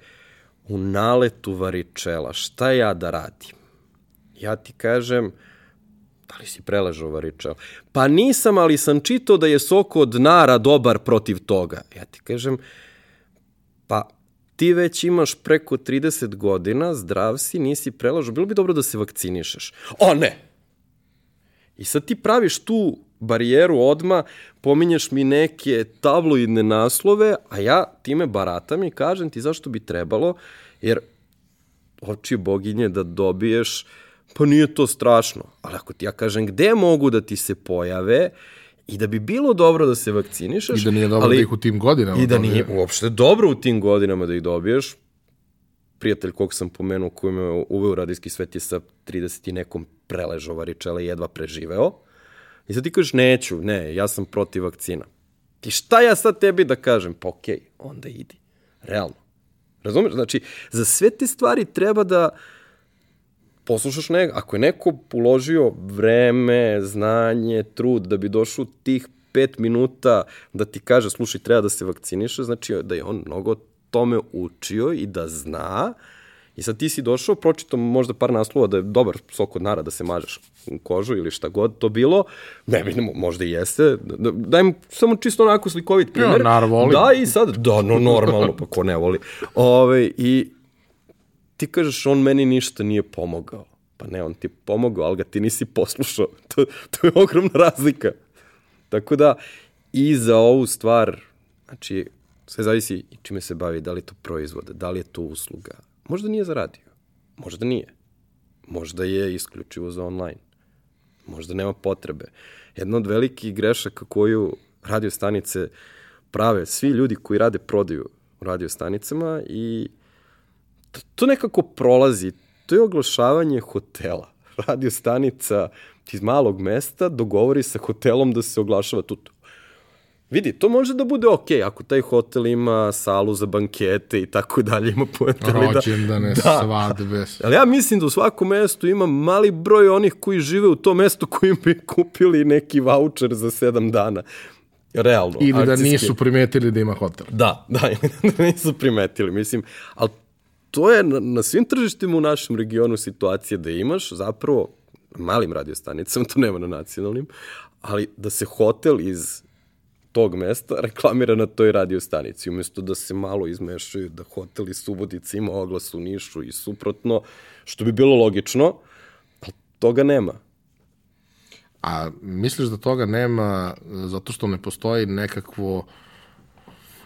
u naletu varičela, šta ja da radim? Ja ti kažem, da li si preležao varičela? Pa nisam, ali sam čitao da je sok od nara dobar protiv toga. Ja ti kažem, ti već imaš preko 30 godina, zdrav si, nisi prelažao, bilo bi dobro da se vakcinišeš. O ne! I sad ti praviš tu barijeru odma, pominješ mi neke tabloidne naslove, a ja time baratam i kažem ti zašto bi trebalo, jer oči boginje da dobiješ, pa nije to strašno. Ali ako ti ja kažem gde mogu da ti se pojave, I da bi bilo dobro da se vakcinišeš. I da nije dobro ali, da ih u tim godinama I da nije uopšte dobro u tim godinama da ih dobiješ. Prijatelj kog sam pomenuo, koji me uveo u radijski svet je sa 30 i nekom preležao varičele jedva preživeo. I sad ti kažeš, neću, ne, ja sam protiv vakcina. Ti šta ja sad tebi da kažem? Pa okej, okay, onda idi. Realno. Razumeš? Znači, za sve te stvari treba da poslušaš nekog. Ako je neko uložio vreme, znanje, trud da bi došao tih pet minuta da ti kaže, slušaj, treba da se vakciniše, znači da je on mnogo tome učio i da zna I sad ti si došao, pročito možda par naslova da je dobar sok od nara da se mažeš u kožu ili šta god to bilo. Ne bi, možda i jeste. Da, dajem samo čisto onako slikovit primjer. Ja, nar voli. Da, i sad, da, no, normalno, pa ko ne voli. Ove, I ti kažeš, on meni ništa nije pomogao. Pa ne, on ti je pomogao, ali ga ti nisi poslušao. To, to je ogromna razlika. Tako da, i za ovu stvar, znači, sve zavisi čime se bavi, da li je to proizvod, da li je to usluga. Možda nije za radio, možda nije. Možda je isključivo za online. Možda nema potrebe. Jedna od velikih grešaka koju radio stanice prave svi ljudi koji rade prodaju u radio stanicama i to, to nekako prolazi. To je oglašavanje hotela. Radio stanica iz malog mesta dogovori sa hotelom da se oglašava tu. Vidi, to može da bude okej, okay, ako taj hotel ima salu za bankete i tako dalje, ima poeta. Rođendane, da. svadbe. Ali ja mislim da u svakom mestu ima mali broj onih koji žive u tom mestu koji bi kupili neki voucher za sedam dana. Realno. Ili da akcijski. da nisu primetili da ima hotel. Da, da, da nisu primetili. Mislim, ali to je na, na svim tržištima u našem regionu situacija da imaš zapravo malim radiostanicama, to nema na nacionalnim, ali da se hotel iz tog mesta reklamira na toj radio stanici, umesto da se malo izmešaju da hotel iz Subotica ima oglas u Nišu i suprotno, što bi bilo logično, ali toga nema. A misliš da toga nema zato što ne postoji nekakvo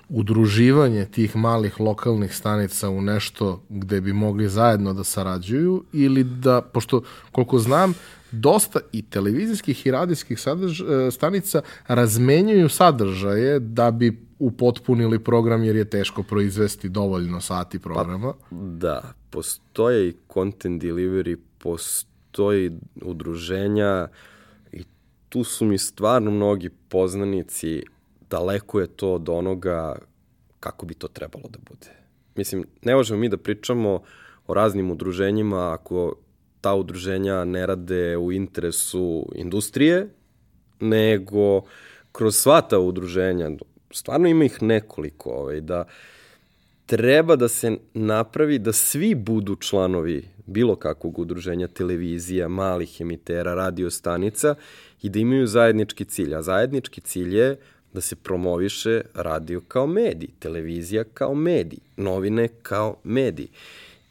udruživanje tih malih lokalnih stanica u nešto gde bi mogli zajedno da sarađuju ili da, pošto koliko znam, dosta i televizijskih i radijskih sadrž, e, stanica razmenjuju sadržaje da bi upotpunili program jer je teško proizvesti dovoljno sati programa. Pa, da, postoje i content delivery, postoji udruženja i tu su mi stvarno mnogi poznanici, daleko je to od onoga kako bi to trebalo da bude. Mislim, ne možemo mi da pričamo o raznim udruženjima ako ta udruženja ne rade u interesu industrije, nego kroz sva ta udruženja, stvarno ima ih nekoliko, ovaj, da treba da se napravi da svi budu članovi bilo kakvog udruženja, televizija, malih emitera, radio stanica i da imaju zajednički cilj. A zajednički cilj je da se promoviše radio kao medij, televizija kao medij, novine kao medij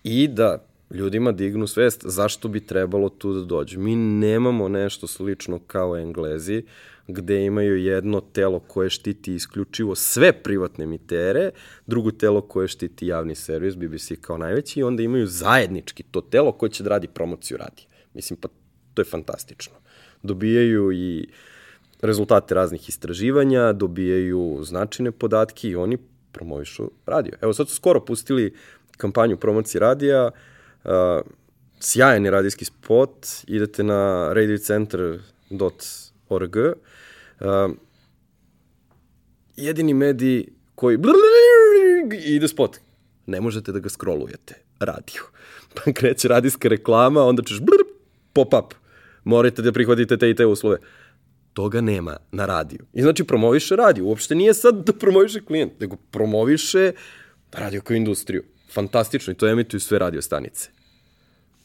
i da ljudima dignu svest zašto bi trebalo tu da dođe. Mi nemamo nešto slično kao Englezi, gde imaju jedno telo koje štiti isključivo sve privatne emitere, drugo telo koje štiti javni servis, BBC kao najveći, i onda imaju zajednički to telo koje će da radi promociju radija. Mislim, pa to je fantastično. Dobijaju i rezultate raznih istraživanja, dobijaju značajne podatke i oni promovišu radio. Evo sad su skoro pustili kampanju promocije radija, uh, Uh, sjajan je radijski spot, idete na radiocenter.org. Uh, jedini medij koji ide spot. Ne možete da ga scrollujete. Radio. Pa kreće radijska reklama, onda ćeš pop-up. Morate da prihvatite te i te uslove. Toga nema na radiju. I znači promoviše radio. Uopšte nije sad da promoviše klijent, nego promoviše radio kao industriju fantastično i to emituju sve radio stanice.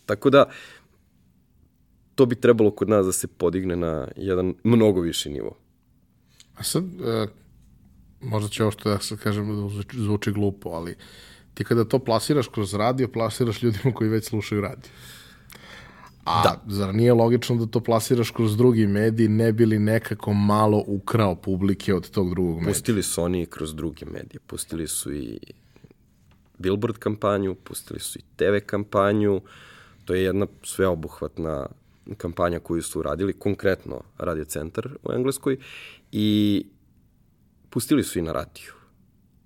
Tako da, to bi trebalo kod nas da se podigne na jedan mnogo viši nivo. A sad, e, možda će ovo što ja sad kažem da zvuči glupo, ali ti kada to plasiraš kroz radio, plasiraš ljudima koji već slušaju radio. A da. zar nije logično da to plasiraš kroz drugi medij, ne bi li nekako malo ukrao publike od tog drugog medija? Pustili su oni kroz druge medije, pustili su i billboard kampanju, pustili su i TV kampanju, to je jedna sveobuhvatna kampanja koju su uradili, konkretno Radio Centar u Engleskoj, i pustili su i na radiju.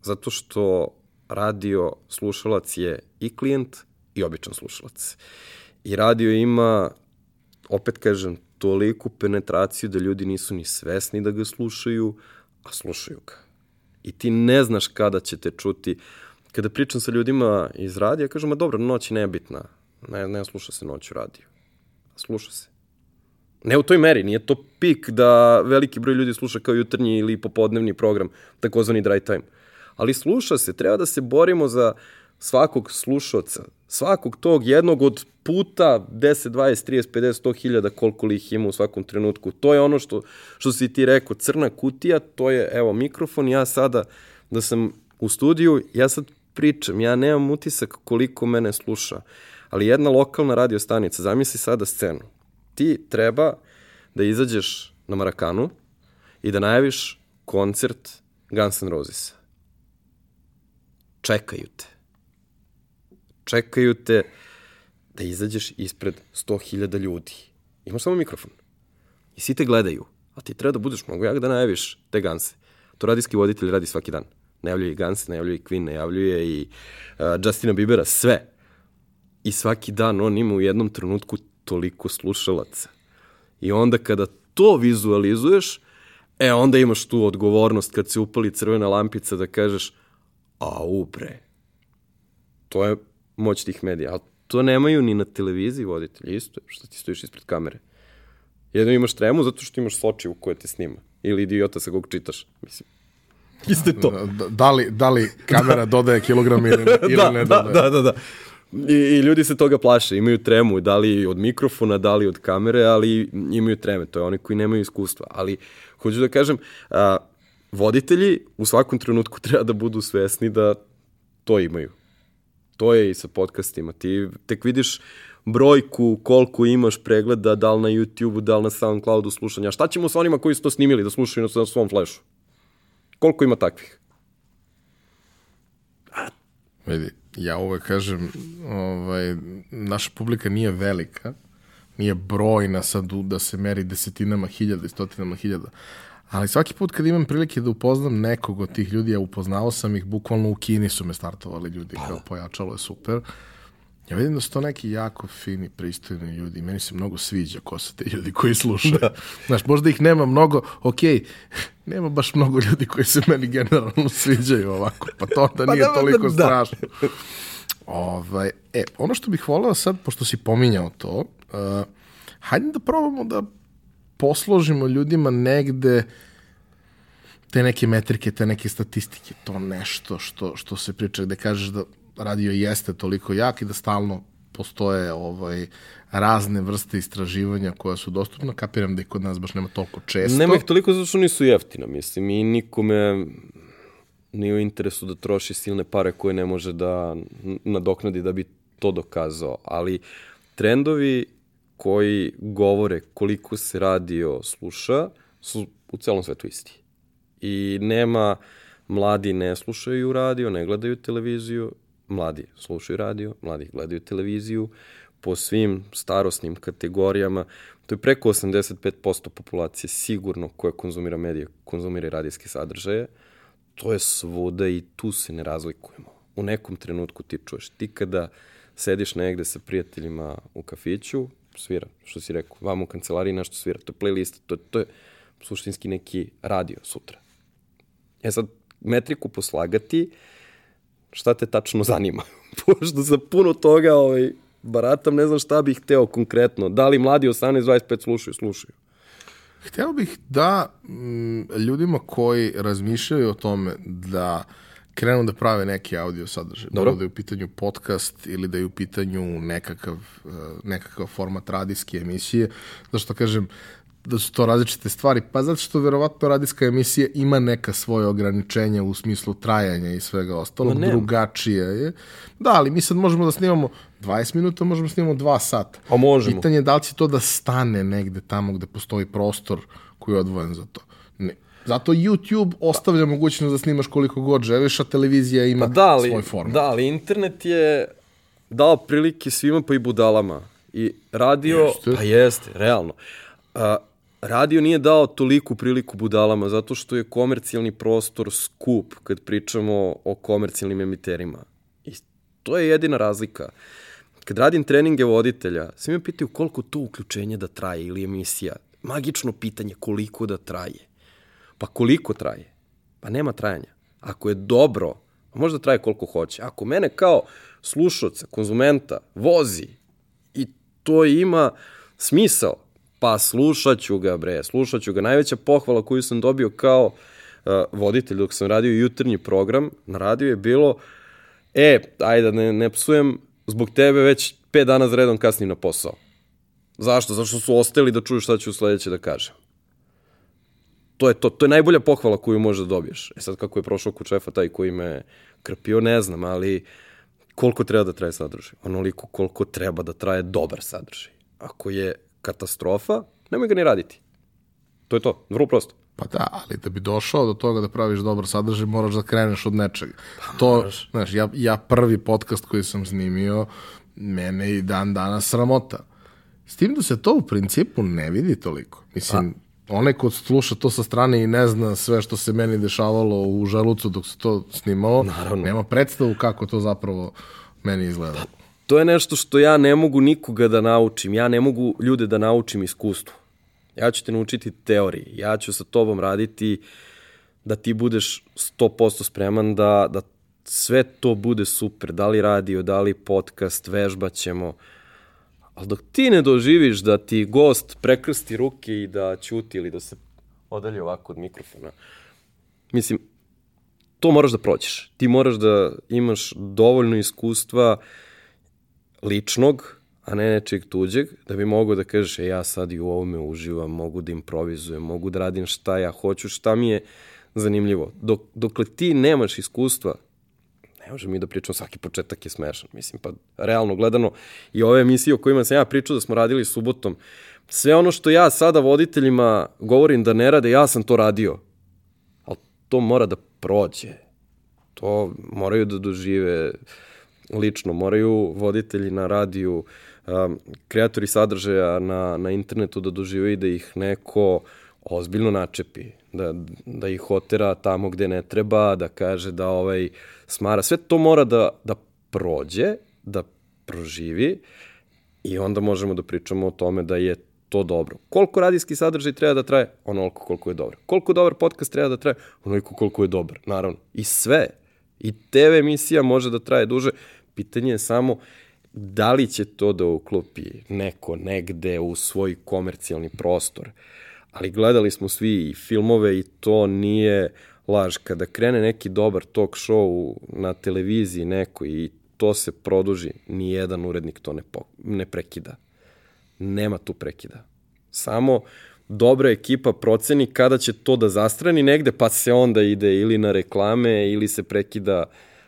Zato što radio slušalac je i klijent i običan slušalac. I radio ima, opet kažem, toliku penetraciju da ljudi nisu ni svesni da ga slušaju, a slušaju ga. I ti ne znaš kada će te čuti. Kada pričam sa ljudima iz radija, kažu, ma dobro, noć je nebitna. Ne, ne sluša se noć u radiju. Sluša se. Ne u toj meri, nije to pik da veliki broj ljudi sluša kao jutarnji ili popodnevni program, takozvani dry time. Ali sluša se, treba da se borimo za svakog slušoca, svakog tog jednog od puta 10, 20, 30, 50, 100 hiljada koliko li ih ima u svakom trenutku. To je ono što, što si ti rekao, crna kutija, to je, evo, mikrofon, ja sada da sam u studiju, ja sad pričam, ja nemam utisak koliko mene sluša, ali jedna lokalna radio stanica, zamisli sada scenu, ti treba da izađeš na Marakanu i da najaviš koncert Guns N' Roses. Čekaju te. Čekaju te da izađeš ispred 100.000 ljudi. Imaš samo mikrofon. I svi te gledaju. A ti treba da budeš mnogo jak da najaviš te ganse. To radijski voditelj radi svaki dan. Najavljuje i Ganse, najavljuje i Queen, najavljuje i uh, Justina Biebera, sve. I svaki dan on ima u jednom trenutku toliko slušalaca. I onda kada to vizualizuješ, e onda imaš tu odgovornost kad se upali crvena lampica da kažeš a upre. To je moć tih medija. Ali to nemaju ni na televiziji voditelji, isto je, što ti stojiš ispred kamere. Jedno imaš tremu zato što imaš soči u koje te snima. Ili idiota sa kog čitaš. Mislim, Iste to. Da, da, li, da li kamera dodaje kilogram ili, ili da, ne da, dodaje? da, da, da. I, I ljudi se toga plaše, imaju tremu, da li od mikrofona, da li od kamere, ali imaju treme, to je oni koji nemaju iskustva. Ali, hoću da kažem, a, voditelji u svakom trenutku treba da budu svesni da to imaju. To je i sa podcastima. Ti tek vidiš brojku koliko imaš pregleda, da li na YouTube-u, da li na Soundcloudu slušanja. Šta ćemo sa onima koji su to snimili da slušaju na svom flashu? Koliko ima takvih? Vidi, ja uvek kažem, ovaj, naša publika nije velika, nije brojna sad da se meri desetinama hiljada i stotinama hiljada, ali svaki put kad imam prilike da upoznam nekog od tih ljudi, ja upoznao sam ih, bukvalno u Kini su me startovali ljudi, kao pojačalo je super, Ja vidim da su to neki jako fini, pristojni ljudi. Meni se mnogo sviđa ko su te ljudi koji slušaju. Da. Znaš, možda ih nema mnogo, ok, nema baš mnogo ljudi koji se meni generalno sviđaju ovako, pa to onda Pa nije da, toliko da. strašno. Ovaj, e, ono što bih voleo sad, pošto si pominjao to, uh, hajde da probamo da posložimo ljudima negde te neke metrike, te neke statistike, to nešto što, što se priča, gde kažeš da radio jeste toliko jak i da stalno postoje ovaj razne vrste istraživanja koja su dostupna. Kapiram da ih kod nas baš nema toliko često. Nema ih toliko zato što nisu jeftina, mislim, i nikome nije u interesu da troši silne pare koje ne može da nadoknadi da bi to dokazao, ali trendovi koji govore koliko se radio sluša su u celom svetu isti. I nema mladi ne slušaju radio, ne gledaju televiziju, mladi slušaju radio, mladi gledaju televiziju, po svim starosnim kategorijama, to je preko 85% populacije sigurno koja konzumira medije, konzumira radijske sadržaje, to je svuda i tu se ne razlikujemo. U nekom trenutku ti čuješ, ti kada sediš negde sa prijateljima u kafiću, svira, što si rekao, vam u kancelariji nešto svira, to je playlist, to, to je suštinski neki radio sutra. E sad, metriku poslagati, šta te tačno zanima? Pošto za puno toga ovaj, baratam, ne znam šta bih hteo konkretno. Da li mladi 18-25 slušaju? Slušaju. Hteo bih da mm, ljudima koji razmišljaju o tome da krenu da prave neki audio sadržaj, Dobro. bilo da je u pitanju podcast ili da je u pitanju nekakav, eh, nekakav format radijske emisije, zašto kažem da su to različite stvari, pa zato što verovatno radijska emisija ima neka svoje ograničenja u smislu trajanja i svega ostalog, nema. drugačije je. Da, ali mi sad možemo da snimamo 20 minuta, možemo da snimamo 2 sata. A možemo. Pitanje je da li će to da stane negde tamo gde postoji prostor koji je odvojen za to. Ne. Zato YouTube ostavlja mogućnost da snimaš koliko god želiš, a televizija ima Pa da, ali, svoj format. da, ali internet je dao prilike svima pa i budalama. I radio, Jeste. pa jeste, realno. A, radio nije dao toliku priliku budalama zato što je komercijalni prostor skup kad pričamo o komercijalnim emiterima. I to je jedina razlika. Kad radim treninge voditelja, svi me pitaju koliko to uključenje da traje ili emisija. Magično pitanje koliko da traje. Pa koliko traje? Pa nema trajanja. Ako je dobro, možda traje koliko hoće. Ako mene kao slušalca, konzumenta, vozi i to ima smisao, pa slušat ću ga, bre, slušat ću ga. Najveća pohvala koju sam dobio kao uh, voditelj dok sam radio jutarnji program na radiju je bilo e, ajde da ne, ne psujem, zbog tebe već pet dana za redom kasnim na posao. Zašto? Zašto su ostali da čuju šta ću sledeće da kažem. To je to. To je najbolja pohvala koju možeš da dobiješ. E sad kako je prošao kod šefa taj koji me krpio, ne znam, ali koliko treba da traje sadržaj? Onoliko koliko treba da traje dobar sadržaj. Ako je katastrofa, nemoj ga ni raditi. To je to, vrlo prosto. Pa da, ali da bi došao do toga da praviš dobar sadržaj, moraš da kreneš od nečega. Pa, to, moraš. znaš, ja, ja prvi podcast koji sam snimio, mene i dan danas sramota. S tim da se to u principu ne vidi toliko. Mislim, A. onaj ko sluša to sa strane i ne zna sve što se meni dešavalo u želucu dok se to snimalo, Naravno. nema predstavu kako to zapravo meni izgleda. Pa, to je nešto što ja ne mogu nikoga da naučim. Ja ne mogu ljude da naučim iskustvu. Ja ću te naučiti teoriji. Ja ću sa tobom raditi da ti budeš 100% spreman da, da sve to bude super. Da li radio, da li podcast, vežbaćemo. Ali dok ti ne doživiš da ti gost prekrsti ruke i da ćuti ili da se odalje ovako od mikrofona, mislim, to moraš da prođeš. Ti moraš da imaš dovoljno iskustva ličnog, a ne nečeg tuđeg, da bi mogao da kažeš, e, ja sad i u ovome uživam, mogu da improvizujem, mogu da radim šta ja hoću, šta mi je zanimljivo. Dok, dokle ti nemaš iskustva, ne možemo mi da pričamo, svaki početak je smešan. Mislim, pa realno gledano i ove emisije o kojima sam ja pričao da smo radili subotom, sve ono što ja sada voditeljima govorim da ne rade, ja sam to radio. Ali to mora da prođe. To moraju da dožive lično, moraju voditelji na radiju, um, kreatori sadržaja na, na internetu da dožive i da ih neko ozbiljno načepi, da, da ih otera tamo gde ne treba, da kaže da ovaj smara. Sve to mora da, da prođe, da proživi i onda možemo da pričamo o tome da je to dobro. Koliko radijski sadržaj treba da traje? Onoliko koliko je dobro. Koliko dobar podcast treba da traje? Onoliko koliko je dobar, naravno. I sve. I TV emisija može da traje duže. Pitanje je samo da li će to da uklopi neko negde u svoj komercijalni prostor. Ali gledali smo svi i filmove i to nije laž. Kada krene neki dobar talk show na televiziji neko i to se produži, ni jedan urednik to ne, po, ne prekida. Nema tu prekida. Samo dobra ekipa proceni kada će to da zastrani negde, pa se onda ide ili na reklame ili se prekida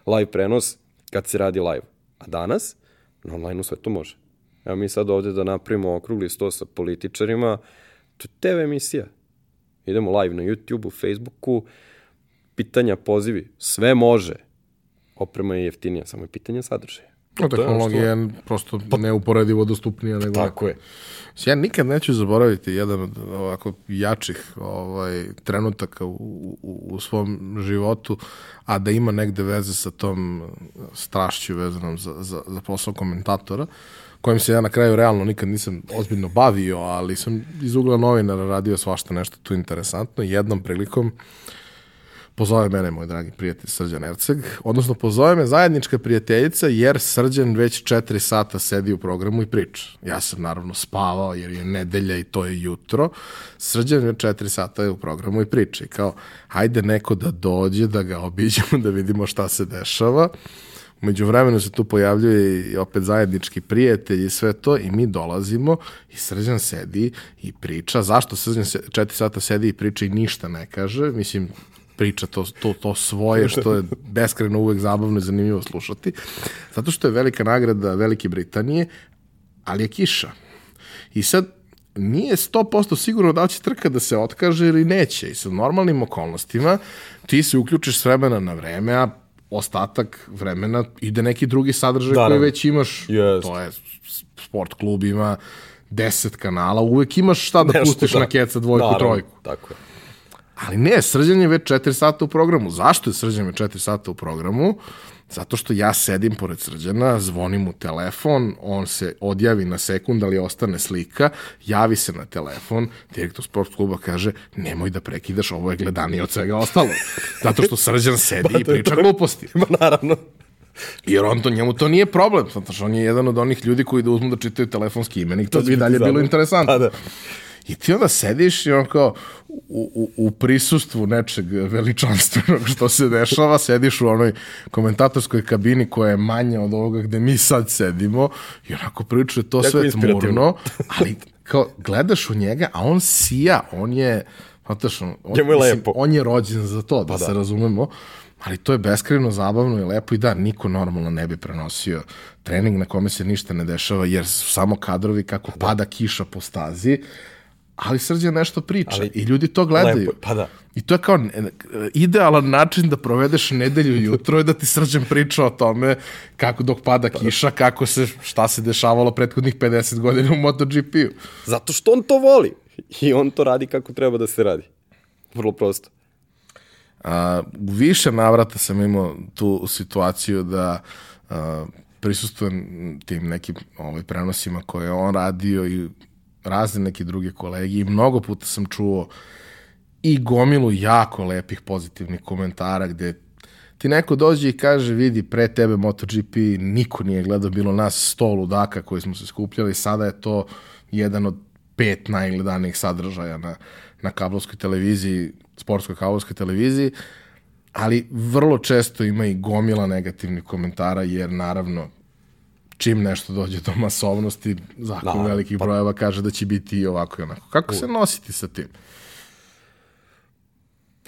live prenos kad se radi live. A danas Na online-u sve to može. Evo mi sad ovde da napravimo okrugli sto sa političarima, to je TV emisija. Idemo live na YouTube-u, Facebooku, pitanja, pozivi, sve može. Oprema je jeftinija, samo je pitanje sadržaja. No, tehnologija je prosto pa, neuporedivo dostupnija nego... Tako je. Ja nikad neću zaboraviti jedan od ovako jačih ovaj, trenutaka u, u, u svom životu, a da ima negde veze sa tom strašću vezanom za, za, za posao komentatora, kojim se ja na kraju realno nikad nisam ozbiljno bavio, ali sam iz ugla novinara radio svašta nešto tu interesantno. Jednom prilikom pozove mene moj dragi prijatelj Srđan Erceg, odnosno pozove me zajednička prijateljica jer Srđan već četiri sata sedi u programu i priča. Ja sam naravno spavao jer je nedelja i to je jutro. Srđan je četiri sata u programu i priča i kao hajde neko da dođe da ga obiđemo da vidimo šta se dešava. Umeđu vremenu se tu pojavljuje i opet zajednički prijatelj i sve to i mi dolazimo i Srđan sedi i priča. Zašto Srđan se, četiri sata sedi i priča i ništa ne kaže? Mislim, priča to, to, to svoje, što je beskreno uvek zabavno i zanimljivo slušati. Zato što je velika nagrada Velike Britanije, ali je kiša. I sad, nije 100% sigurno da li će trka da se otkaže ili neće. I sa normalnim okolnostima ti se uključiš s vremena na vreme, a ostatak vremena ide neki drugi sadržaj da, koji već imaš. Jest. To je sport klub ima 10 kanala, uvek imaš šta da Nešto, pustiš da. na keca dvojku, Naravno, trojku. Tako je Ali ne, Srđan je već 4 sata u programu. Zašto je Srđan već 4 sata u programu? Zato što ja sedim pored Srđana, zvonim mu telefon, on se odjavi na sekund, ali ostane slika, javi se na telefon, direktor sport kluba kaže, nemoj da prekidaš, ovo je gledanije od svega ostalo. Zato što Srđan sedi i priča gluposti. Ma naravno. Jer on to, njemu to nije problem, zato što on je jedan od onih ljudi koji da uzmu da čitaju telefonski imenik, to, će bi dalje bilo interesantno. Pa da. I ti onda sediš i on kao u, u, u prisustvu nečeg veličanstvenog što se dešava, sediš u onoj komentatorskoj kabini koja je manja od ovoga gde mi sad sedimo i onako pričuje to sve tmurno, ali kao gledaš u njega, a on sija, on je, znataš, on, on, je lepo. on je rođen za to, da, da. se razumemo, ali to je beskrivno zabavno i lepo i da, niko normalno ne bi prenosio trening na kome se ništa ne dešava, jer su samo kadrovi kako pada kiša po stazi, ali Srđan nešto priča Ali i ljudi to gledaju. lepo pa da. I to je kao e, idealan način da provedeš nedelju jutro je da ti Srđan priča o tome kako dok pada kiša, kako se, šta se dešavalo prethodnih 50 godina u MotoGP-u. Zato što on to voli. I on to radi kako treba da se radi. Vrlo prosto. A, u više navrata sam imao tu situaciju da a, prisustujem tim nekim ovaj, prenosima koje je on radio i razne neke druge kolege i mnogo puta sam čuo i gomilu jako lepih pozitivnih komentara gde ti neko dođe i kaže vidi pre tebe MotoGP niko nije gledao bilo nas sto ludaka koji smo se skupljali sada je to jedan od pet najgledanijih sadržaja na, na kablovskoj televiziji sportskoj kablovskoj televiziji. Ali vrlo često ima i gomila negativnih komentara jer naravno čim nešto dođe do masovnosti, zakon Naravno, velikih pa- brojeva kaže da će biti i ovako i onako. Kako se nositi sa tim?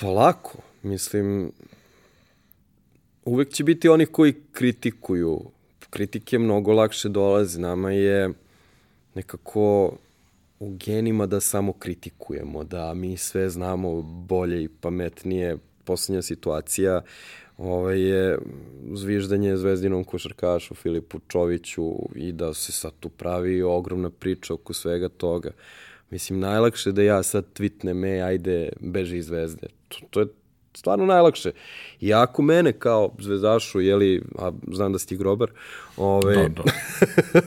Polako. Mislim, uvek će biti onih koji kritikuju. Kritike mnogo lakše dolaze. Nama je nekako u genima da samo kritikujemo, da mi sve znamo bolje i pametnije. Poslednja situacija ovaj je zviždanje zvezdinom košarkašu Filipu Čoviću i da se sad tu pravi ogromna priča oko svega toga. Mislim, najlakše da ja sad tweetnem, e, ajde, beži iz zvezde. To, to je stvarno najlakše. I ako mene kao zvezdašu, jeli, a znam da si ti grobar, ovaj, Da, da.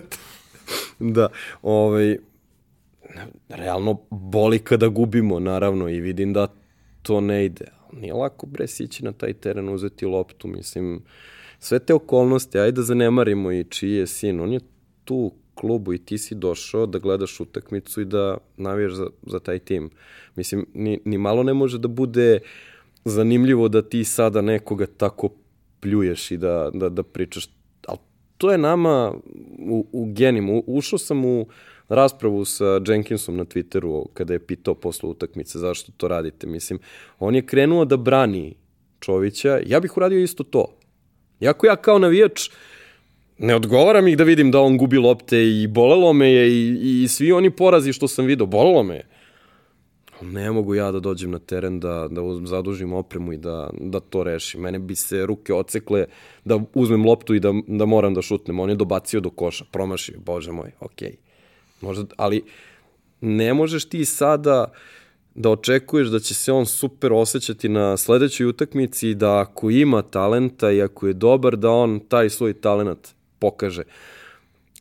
da, ovaj, realno boli kada gubimo, naravno, i vidim da to ne ide. Nije lako, bre, sići na taj teren, uzeti loptu, mislim, sve te okolnosti, ajde da zanemarimo i čiji je sin, on je tu u klubu i ti si došao da gledaš utakmicu i da navijaš za, za taj tim. Mislim, ni, ni malo ne može da bude zanimljivo da ti sada nekoga tako pljuješ i da, da, da pričaš. Ali to je nama u, u genima. Ušao sam u raspravu sa Jenkinsom na Twitteru kada je pitao posle utakmice zašto to radite. Mislim, on je krenuo da brani Čovića. Ja bih uradio isto to. Jako ja kao navijač ne odgovara mi da vidim da on gubi lopte i bolelo me je i, i svi oni porazi što sam video, bolelo me je. Ne mogu ja da dođem na teren da, da uz- zadužim opremu i da, da to rešim. Mene bi se ruke ocekle da uzmem loptu i da, da moram da šutnem. On je dobacio do koša, promašio, bože moj, okej. Možda, ali ne možeš ti sada da očekuješ da će se on super osjećati na sledećoj utakmici i da ako ima talenta i ako je dobar da on taj svoj talenat pokaže.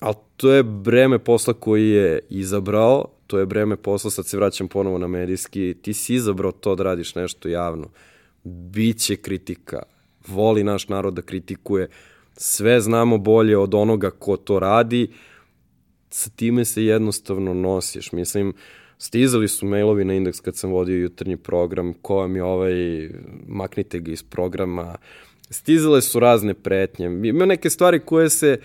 Ali to je breme posla koji je izabrao, to je breme posla, sad se vraćam ponovo na medijski, ti si izabrao to da radiš nešto javno. Biće kritika, voli naš narod da kritikuje, sve znamo bolje od onoga ko to radi, sa time se jednostavno nosiš. Mislim, stizali su mailovi na indeks kad sam vodio jutarnji program, ko vam je ovaj, maknite ga iz programa. Stizale su razne pretnje. Ima neke stvari koje se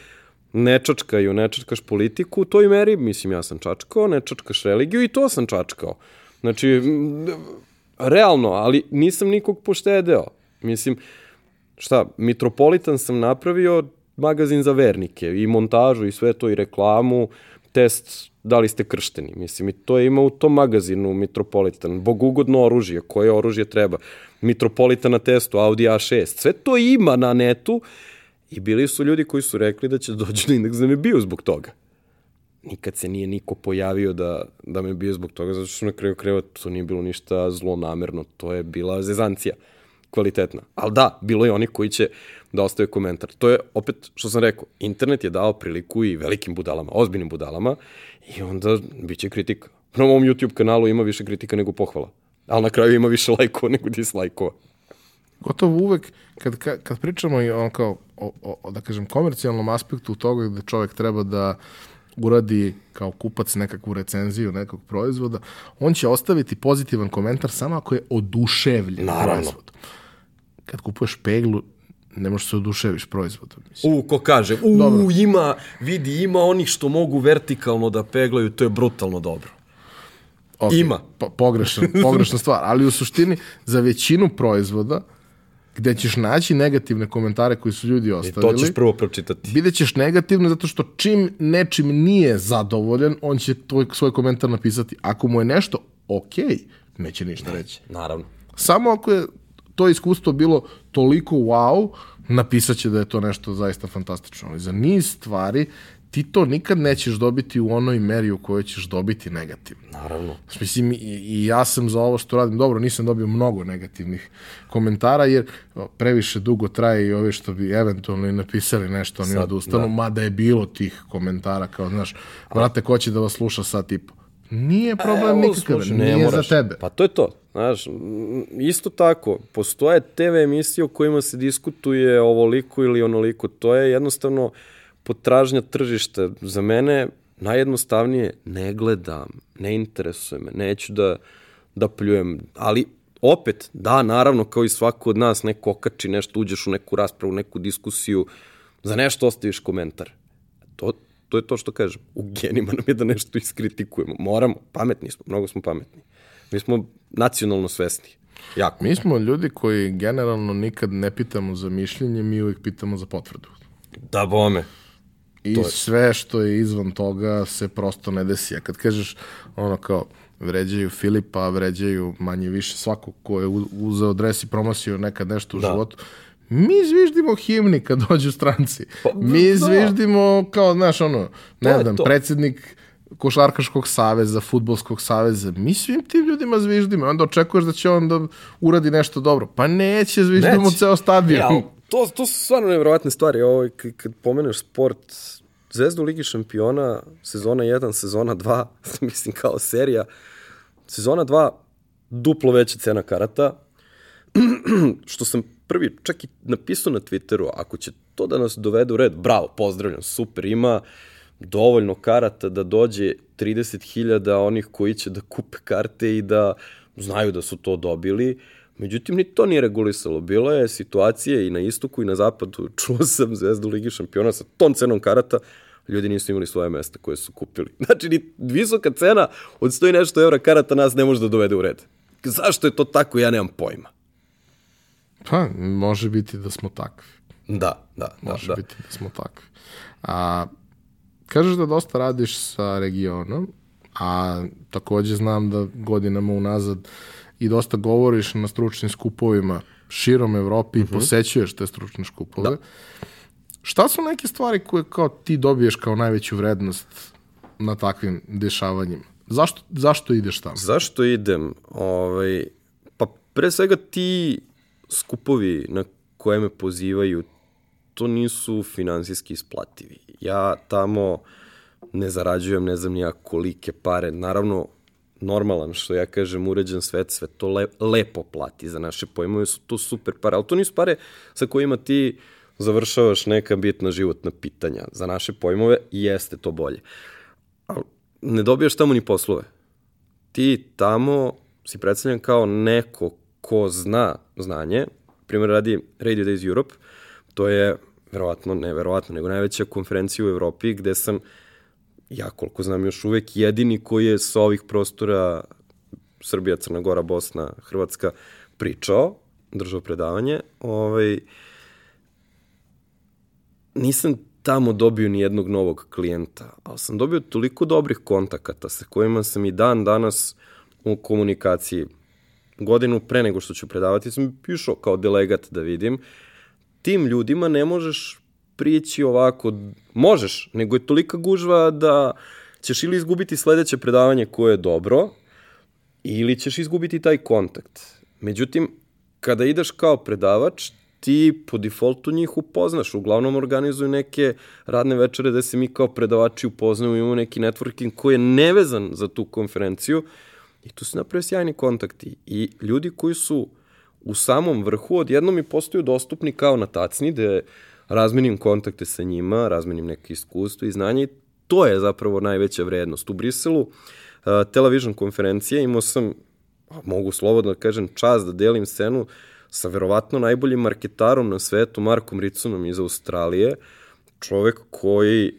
ne čačkaju, ne čačkaš politiku, u toj meri, mislim, ja sam čačkao, ne čačkaš religiju i to sam čačkao. Znači, realno, ali nisam nikog poštedeo. Mislim, šta, Mitropolitan sam napravio magazin za vernike i montažu i sve to i reklamu, test da li ste kršteni. Mislim, i to je ima u tom magazinu Mitropolitan. Bogugodno oružje, koje oružje treba. Mitropolitan na testu, Audi A6. Sve to ima na netu i bili su ljudi koji su rekli da će doći na indeks da me bio zbog toga. nikad se nije niko pojavio da, da me bio zbog toga, zato što na kraju kreva to nije bilo ništa zlonamerno, to je bila zezancija kvalitetna. Ali da, bilo je oni koji će da ostave komentar. To je, opet, što sam rekao, internet je dao priliku i velikim budalama, ozbiljnim budalama, i onda bit će kritika. Na ovom YouTube kanalu ima više kritika nego pohvala. Ali na kraju ima više lajkova nego dislajkova. Gotovo uvek, kad, kad, kad pričamo i on kao, o, o, da kažem, komercijalnom aspektu toga gde čovek treba da uradi kao kupac nekakvu recenziju nekog proizvoda, on će ostaviti pozitivan komentar samo ako je oduševljen Naravno. Kad kupuješ peglu, ne možeš se oduševiš proizvodom. Mislim. U, ko kaže, u, Dobro. ima, vidi, ima onih što mogu vertikalno da peglaju, to je brutalno dobro. Ok, Ima. Po, pogrešna, pogrešna stvar, ali u suštini za većinu proizvoda gde ćeš naći negativne komentare koji su ljudi I to ostavili, ćeš prvo pročitati. vidjet ćeš negativno zato što čim nečim nije zadovoljan, on će tvoj, svoj komentar napisati. Ako mu je nešto ok, neće ništa reći. Naravno. Samo ako je to iskustvo bilo toliko wow, napisat će da je to nešto zaista fantastično. Ali za niz stvari ti to nikad nećeš dobiti u onoj meri u kojoj ćeš dobiti negativno. Naravno. Mislim, i, i ja sam za ovo što radim, dobro, nisam dobio mnogo negativnih komentara, jer previše dugo traje i ove što bi eventualno i napisali nešto, oni Sad, odustanu, da. mada je bilo tih komentara, kao, znaš, brate, ko će da vas sluša sad, tipa, nije problem Evo, nikakav, nije moraš. za tebe. Pa to je to. Znaš, isto tako, postoje TV emisije u kojima se diskutuje ovoliko ili onoliko. To je jednostavno potražnja tržišta. Za mene najjednostavnije ne gledam, ne interesuje me, neću da, da pljujem. Ali opet, da, naravno, kao i svako od nas, neko okači nešto, uđeš u neku raspravu, neku diskusiju, za nešto ostaviš komentar. To, to je to što kažem. U genima nam je da nešto iskritikujemo. Moramo, pametni smo, mnogo smo pametni. Mi smo nacionalno svesni. Jako. Mi smo ljudi koji generalno nikad ne pitamo za mišljenje, mi uvijek pitamo za potvrdu. Da bome. I sve što je izvan toga se prosto ne desi. A kad kažeš ono kao vređaju Filipa, vređaju manje više svako ko je uzeo dres i promasio nekad nešto u Da. životu, mi zviždimo himni kad dođu stranci. Pa, mi da. zviždimo kao, znaš, ono, ne je znam, to. predsednik košarkaškog saveza, futbolskog saveza, mi svim tim ljudima zviždimo. Onda očekuješ da će on da uradi nešto dobro. Pa neće, zviždimo Neće. ceo stadion. Ja, ali to, to su stvarno nevjerovatne stvari. Ovo, kad pomeneš sport, Zvezda u Ligi šampiona, sezona 1, sezona 2, mislim kao serija, sezona 2, duplo veća cena karata, što sam prvi čak i napisao na Twitteru, ako će to da nas dovede u red, bravo, pozdravljam, super, ima dovoljno karata da dođe 30.000 onih koji će da kupe karte i da znaju da su to dobili. Međutim, ni to nije regulisalo. Bilo je situacije i na istoku i na zapadu. Čuo sam zvezdu Ligi šampiona sa tom cenom karata, ljudi nisu imali svoje mesta koje su kupili. Znači, ni visoka cena od 100 i nešto evra karata nas ne može da dovede u red. Zašto je to tako, ja nemam pojma. Pa, može biti da smo takvi. Da, da, da. Može da. biti da smo takvi. A, kažeš da dosta radiš sa regionom, a takođe znam da godinama unazad i dosta govoriš na stručnim skupovima širom Evropi i posećuješ te stručne skupove. Da. Šta su neke stvari koje kao ti dobiješ kao najveću vrednost na takvim dešavanjima? Zašto, zašto ideš tamo? Zašto idem? Ovaj, pa pre svega ti skupovi na koje me pozivaju, to nisu finansijski isplativi. Ja tamo ne zarađujem, ne znam nija kolike pare. Naravno, normalan, što ja kažem, uređen svet, sve to le, lepo plati za naše pojmove, su to super pare, ali to nisu pare sa kojima ti završavaš neka bitna životna pitanja. Za naše pojmove jeste to bolje. Ali ne dobijaš tamo ni poslove ti tamo si predstavljen kao neko ko zna znanje, primjer radi Radio Days Europe, to je verovatno, ne verovatno, nego najveća konferencija u Evropi gde sam, ja koliko znam još uvek, jedini koji je sa ovih prostora Srbija, Crna Gora, Bosna, Hrvatska pričao, držao predavanje, ovaj, nisam tamo dobio ni jednog novog klijenta, ali sam dobio toliko dobrih kontakata sa kojima sam i dan danas u komunikaciji. Godinu pre nego što ću predavati sam pišao kao delegat da vidim. Tim ljudima ne možeš prići ovako, možeš, nego je tolika gužva da ćeš ili izgubiti sledeće predavanje koje je dobro, ili ćeš izgubiti taj kontakt. Međutim, kada ideš kao predavač, ti po defaultu njih upoznaš. Uglavnom organizuju neke radne večere gde se mi kao predavači upoznaju, imamo neki networking koji je nevezan za tu konferenciju i tu se naprave sjajni kontakti. I ljudi koji su u samom vrhu odjednom mi postaju dostupni kao na tacni, gde razmenim kontakte sa njima, razmenim neke iskustvo i znanje i to je zapravo najveća vrednost. U Briselu, uh, television konferencije, imao sam, mogu slobodno da kažem, čast da delim scenu sa verovatno najboljim marketarom na svetu, Markom Ricunom iz Australije, čovek koji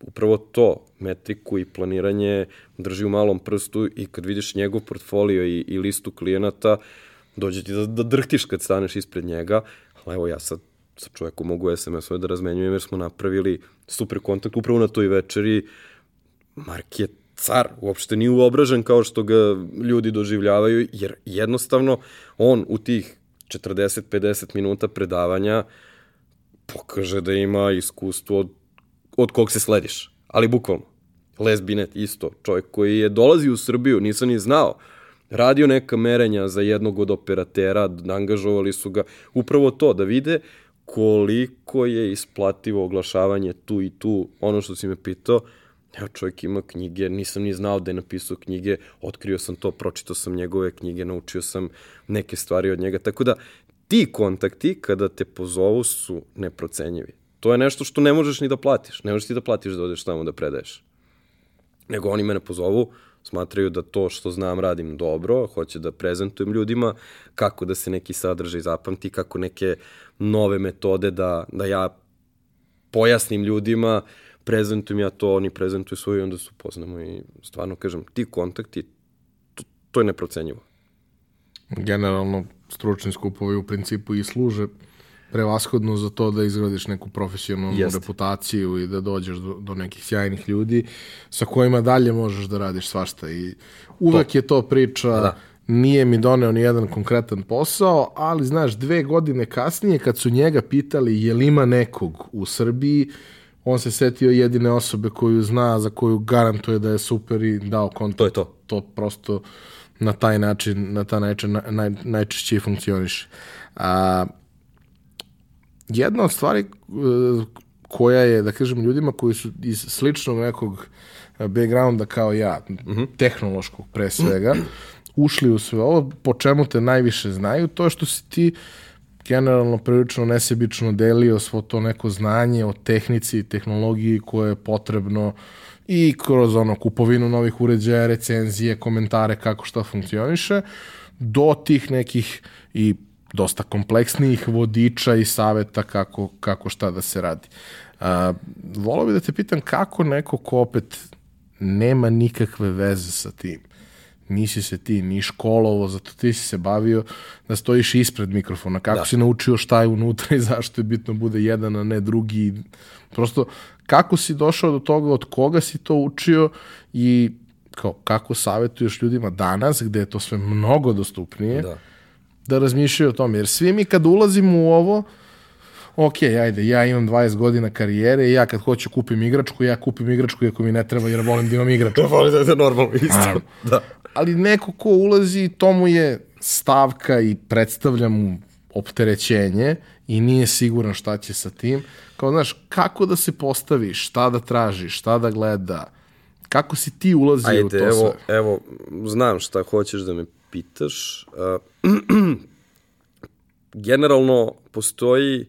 upravo to, metriku i planiranje drži u malom prstu i kad vidiš njegov portfolio i, i listu klijenata, dođe ti da, da drhtiš kad staneš ispred njega, ali evo ja sad sa čovekom mogu SMS-ove da razmenjujem jer smo napravili super kontakt upravo na toj večeri. Mark je car, uopšte nije uobražen kao što ga ljudi doživljavaju, jer jednostavno on u tih 40-50 minuta predavanja pokaže da ima iskustvo od, od kog se slediš. Ali bukvalno. Les Binet isto, čovjek koji je dolazi u Srbiju, nisam ni znao, radio neka merenja za jednog od operatera, angažovali su ga upravo to, da vide koliko je isplativo oglašavanje tu i tu, ono što si me pitao, Evo čovjek ima knjige, nisam ni znao da je napisao knjige, otkrio sam to, pročitao sam njegove knjige, naučio sam neke stvari od njega, tako da ti kontakti kada te pozovu su neprocenjivi. To je nešto što ne možeš ni da platiš, ne možeš ti da platiš da odeš tamo da predaješ. Nego oni mene pozovu, smatraju da to što znam radim dobro, hoće da prezentujem ljudima kako da se neki sadržaj zapamti, kako neke nove metode da, da ja pojasnim ljudima, prezentujem ja to, oni prezentuju svoje i onda se upoznamo i stvarno kažem, ti kontakti, to, to je neprocenjivo. Generalno, stručni skupovi u principu i služe prevashodno za to da izgradiš neku profesionalnu Jeste. reputaciju i da dođeš do, do nekih sjajnih ljudi sa kojima dalje možeš da radiš svašta i uvek to. je to priča da. nije mi doneo ni jedan konkretan posao, ali znaš, dve godine kasnije kad su njega pitali je li ima nekog u Srbiji, on se setio jedine osobe koju zna, za koju garantuje da je super i dao kontakt. To je to. To prosto na taj način, na taj način naj, najčešće i funkcioniše. A, jedna od stvari e, koja je, da kažem, ljudima koji su iz sličnog nekog backgrounda kao ja, mm -hmm. tehnološkog pre svega, ušli u sve ovo, po čemu te najviše znaju, to je što si ti generalno prilično nesebično delio svo to neko znanje o tehnici i tehnologiji koje je potrebno i kroz ono kupovinu novih uređaja, recenzije, komentare kako šta funkcioniše, do tih nekih i dosta kompleksnijih vodiča i saveta kako, kako šta da se radi. A, volao bih da te pitam kako neko ko opet nema nikakve veze sa tim, nisi se ti ni školovo, zato ti si se bavio da stojiš ispred mikrofona, kako da. si naučio šta je unutra i zašto je bitno bude jedan, a ne drugi. Prosto, kako si došao do toga, od koga si to učio i kao, kako savjetuješ ljudima danas, gde je to sve mnogo dostupnije, da da razmišljaju o tome. Jer svi mi kad ulazimo u ovo, ok, ajde, ja imam 20 godina karijere i ja kad hoću kupim igračku, ja kupim igračku iako mi ne treba jer volim da imam igračku. volim da je normalno isto. da. Ali neko ko ulazi, to mu je stavka i predstavlja mu opterećenje i nije siguran šta će sa tim. Kao, znaš, kako da se postavi, šta da traži, šta da gleda, kako si ti ulazio Ajde, u to evo, sve? Evo, znam šta hoćeš da me pitaš. Generalno postoji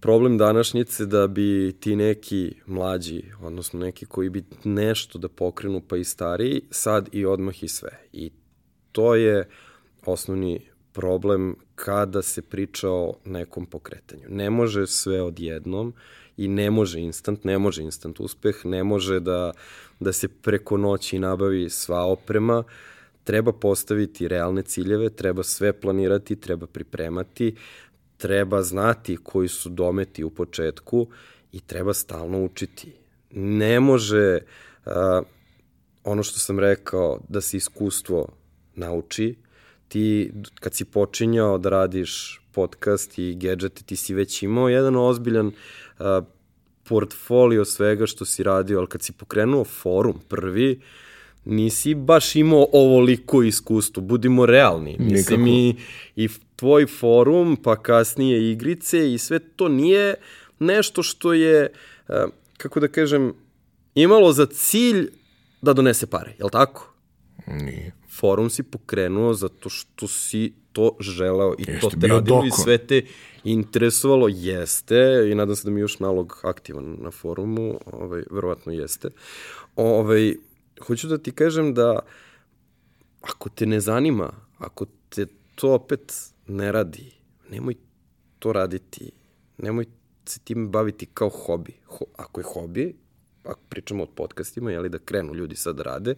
problem današnjice da bi ti neki mlađi, odnosno neki koji bi nešto da pokrenu pa i stariji, sad i odmah i sve. I to je osnovni problem kada se priča o nekom pokretanju. Ne može sve odjednom i ne može instant, ne može instant uspeh, ne može da, da se preko noći nabavi sva oprema, uh, treba postaviti realne ciljeve, treba sve planirati, treba pripremati, treba znati koji su dometi u početku i treba stalno učiti. Ne može uh, ono što sam rekao da se iskustvo nauči, ti kad si počinjao da radiš podcast i gadgete, ti si već imao jedan ozbiljan uh, portfolio svega što si radio, ali kad si pokrenuo forum prvi, nisi baš imao ovoliko iskustvo, budimo realni. Mislim i, i tvoj forum, pa kasnije igrice i sve to nije nešto što je, eh, kako da kažem, imalo za cilj da donese pare, je li tako? Nije. Forum si pokrenuo zato što si to želeo i Jeste, to te radilo i sve te interesovalo, jeste, i nadam se da mi još nalog aktivan na forumu, ovaj, verovatno jeste. Ovaj, hoću da ti kažem da ako te ne zanima, ako te to opet ne radi, nemoj to raditi, nemoj se tim baviti kao hobi. Ho, ako je hobi, ako pričamo o podcastima, jeli da krenu ljudi sad da rade,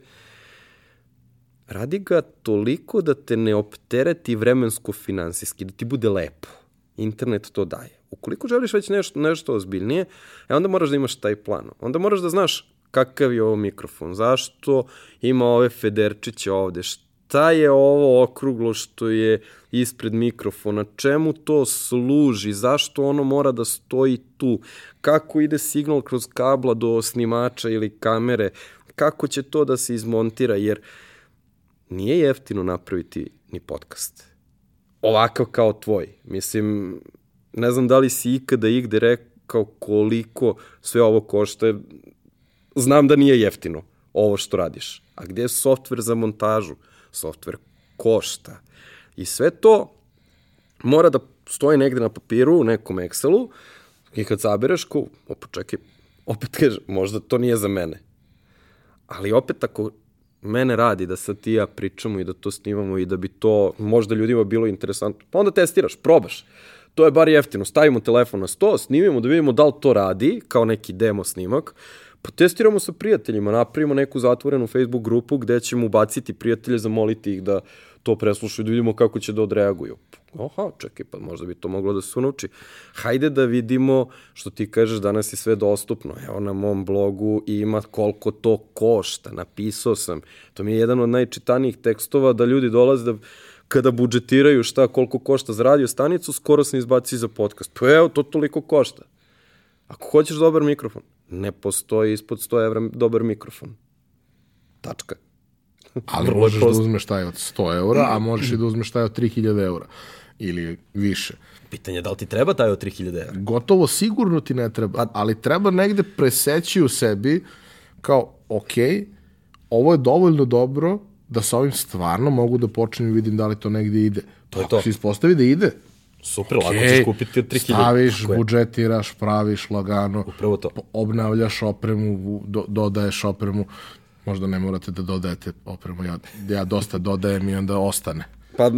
radi ga toliko da te ne optereti vremensko-finansijski, da ti bude lepo. Internet to daje. Ukoliko želiš već nešto, nešto ozbiljnije, e onda moraš da imaš taj plan. Onda moraš da znaš kakav je ovo mikrofon, zašto ima ove federčiće ovde, šta je ovo okruglo što je ispred mikrofona, čemu to služi, zašto ono mora da stoji tu, kako ide signal kroz kabla do snimača ili kamere, kako će to da se izmontira, jer nije jeftino napraviti ni podcast. Ovakav kao tvoj. Mislim, ne znam da li si ikada igde rekao koliko sve ovo košta, znam da nije jeftino ovo što radiš. A gde je softver za montažu? Softver košta. I sve to mora da stoji negde na papiru, u nekom Excelu, i kad zabereš, ko, opet čekaj, opet kaže, možda to nije za mene. Ali opet ako mene radi da sad ti ja pričamo i da to snimamo i da bi to možda ljudima bilo interesantno, pa onda testiraš, probaš. To je bar jeftino, stavimo telefon na sto, snimimo da vidimo da li to radi, kao neki demo snimak, Pa testiramo sa prijateljima, napravimo neku zatvorenu Facebook grupu gde ćemo ubaciti prijatelje, zamoliti ih da to preslušaju, da vidimo kako će da odreaguju. Oha, čekaj, pa možda bi to moglo da se unuči. Hajde da vidimo, što ti kažeš, danas je sve dostupno. Evo na mom blogu ima koliko to košta. Napisao sam. To mi je jedan od najčitanijih tekstova da ljudi dolaze da kada budžetiraju šta koliko košta za radio stanicu, skoro sam izbacio za podcast. Pa evo, to toliko košta. Ako hoćeš dobar mikrofon, ne postoji ispod 100 evra dobar mikrofon. Tačka. Ali možeš da uzmeš taj od 100 eura, a možeš i da uzmeš taj od 3000 eura ili više. Pitanje je da li ti treba taj od 3000 eura? Gotovo sigurno ti ne treba, ali treba negde preseći u sebi kao, ok, ovo je dovoljno dobro da sa ovim stvarno mogu da počnem i vidim da li to negde ide. To je to. Ako se ispostavi da ide, Super, okay, lako ćeš kupiti 3000. Staviš, budžetiraš, praviš lagano, Upravo to. obnavljaš opremu, do, dodaješ opremu, možda ne morate da dodajete opremu, ja, ja dosta dodajem i onda ostane. Pa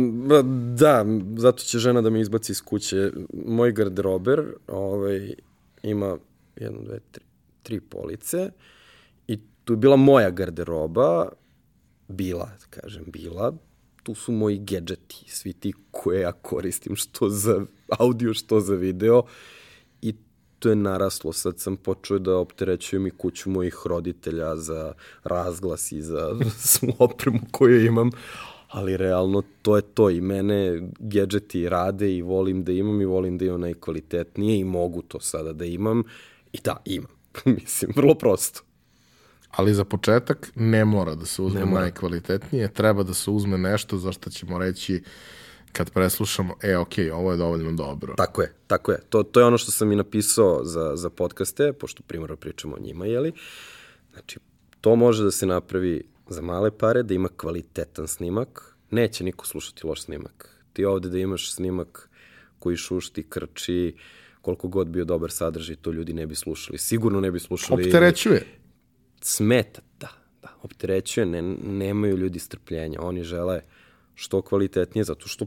da, zato će žena da me izbaci iz kuće. Moj garderober ovaj, ima jedno, dve, tri, tri police i tu je bila moja garderoba, bila, da kažem, bila, tu su moji gadgeti, svi ti koje ja koristim, što za audio, što za video. I to je naraslo. Sad sam počeo da opterećujem i kuću mojih roditelja za razglas i za svu opremu koju imam. Ali realno to je to i mene gadgeti rade i volim da imam i volim da imam najkvalitetnije i mogu to sada da imam. I da, imam. Mislim, vrlo prosto. Ali za početak ne mora da se uzme najkvalitetnije, treba da se uzme nešto za što ćemo reći kad preslušamo, e, ok, ovo je dovoljno dobro. Tako je, tako je. To, to je ono što sam i napisao za, za podcaste, pošto primjer pričamo o njima, jeli? Znači, to može da se napravi za male pare, da ima kvalitetan snimak, neće niko slušati loš snimak. Ti ovde da imaš snimak koji šušti, krči, koliko god bio dobar sadržaj, to ljudi ne bi slušali. Sigurno ne bi slušali. Opterećuje smeta, da, da, opterećuje, ne, nemaju ljudi strpljenja, oni žele što kvalitetnije, zato što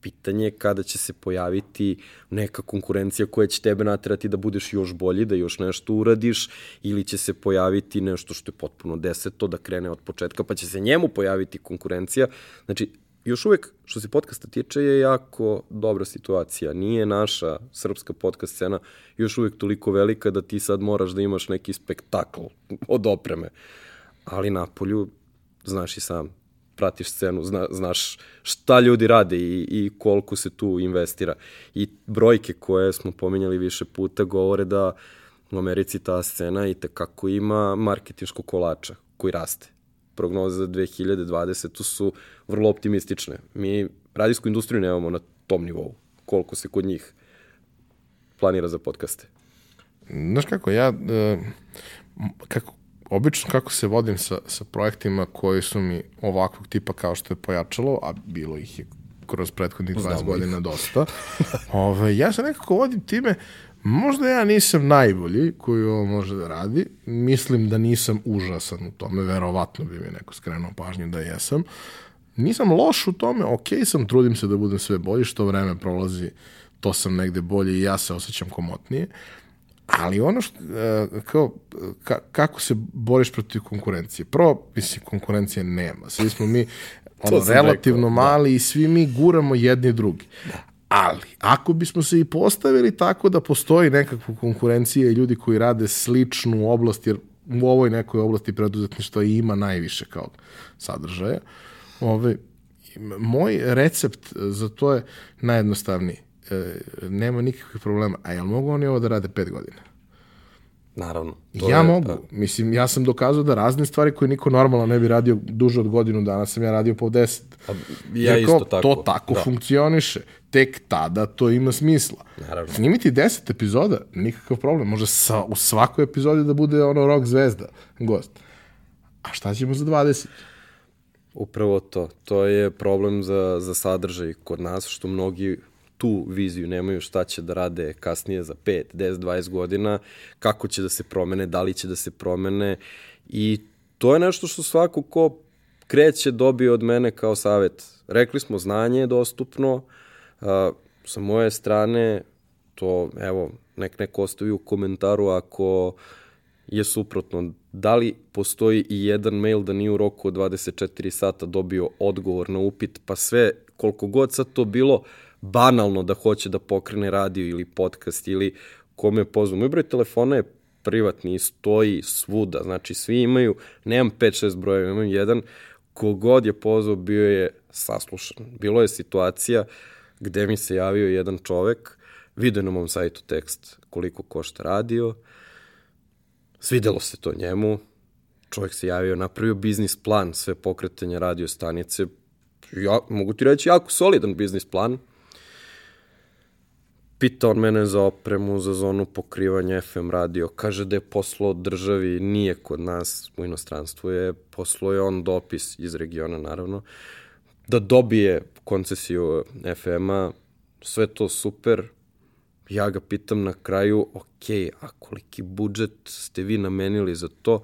pitanje je kada će se pojaviti neka konkurencija koja će tebe naterati da budeš još bolji, da još nešto uradiš, ili će se pojaviti nešto što je potpuno deseto, da krene od početka, pa će se njemu pojaviti konkurencija. Znači, još uvek, što se podcasta tiče, je jako dobra situacija. Nije naša srpska podcast scena još uvek toliko velika da ti sad moraš da imaš neki spektakl od opreme. Ali napolju, znaš i sam, pratiš scenu, zna, znaš šta ljudi rade i, i koliko se tu investira. I brojke koje smo pominjali više puta govore da U Americi ta scena i tekako ima marketinško kolača koji raste. Prognoze za 2020 su vrlo optimistične. Mi radijsku industriju nemamo na tom nivou. Koliko se kod njih planira za podcaste? Znaš kako, ja, e, kako, obično kako se vodim sa, sa projektima koji su mi ovakvog tipa kao što je pojačalo, a bilo ih je kroz prethodnih 20 Znamo godina ih. dosta, ove, ja se nekako vodim time, možda ja nisam najbolji koji ovo može da radi, mislim da nisam užasan u tome, verovatno bi mi neko skrenuo pažnju da jesam, nisam loš u tome, ok sam, trudim se da budem sve bolji, što vreme prolazi, to sam negde bolje i ja se osjećam komotnije, Ali ono što, e, kao, ka, kako se boriš protiv konkurencije? Prvo, mislim, konkurencije nema. Svi smo mi ono, relativno rekao, da. mali da. i svi mi guramo jedni drugi. Da. Ali, ako bismo se i postavili tako da postoji nekakva konkurencija i ljudi koji rade sličnu oblast, jer u ovoj nekoj oblasti preduzetništva ima najviše kao sadržaja, ove, moj recept za to je najjednostavniji e, nema nikakvih problema. A jel mogu oni ovo da rade pet godina? Naravno. To ja je, mogu. Da. Mislim, ja sam dokazao da razne stvari koje niko normalno ne bi radio duže od godinu dana sam ja radio po deset. A, ja Jer isto tako. To tako da. funkcioniše. Tek tada to ima smisla. Naravno. Snimiti deset epizoda, nikakav problem. Može sa, u svakoj epizodi da bude ono rock zvezda, gost. A šta ćemo za 20? Upravo to. To je problem za, za sadržaj kod nas, što mnogi tu viziju, nemaju šta će da rade kasnije za 5, 10, 20 godina, kako će da se promene, da li će da se promene i to je nešto što svako ko kreće dobije od mene kao savet. Rekli smo, znanje je dostupno, sa moje strane, to, evo, nek neko ostavi u komentaru ako je suprotno. Da li postoji i jedan mail da nije u roku od 24 sata dobio odgovor na upit, pa sve, koliko god sad to bilo, banalno da hoće da pokrene radio ili podcast ili kome pozvu. Moj broj telefona je privatni i stoji svuda, znači svi imaju, nemam 5-6 brojeva, imam jedan, kogod je pozvao bio je saslušan. Bilo je situacija gde mi se javio jedan čovek, vidio na mom sajtu tekst koliko košta radio, svidelo se to njemu, čovjek se javio, napravio biznis plan, sve pokretanje radio stanice, ja, mogu ti reći jako solidan biznis plan, Pita on mene za opremu, za zonu pokrivanja FM radio. Kaže da je poslao državi, nije kod nas u inostranstvu, je poslao je on dopis iz regiona, naravno, da dobije koncesiju FM-a, sve to super. Ja ga pitam na kraju, ok, a koliki budžet ste vi namenili za to?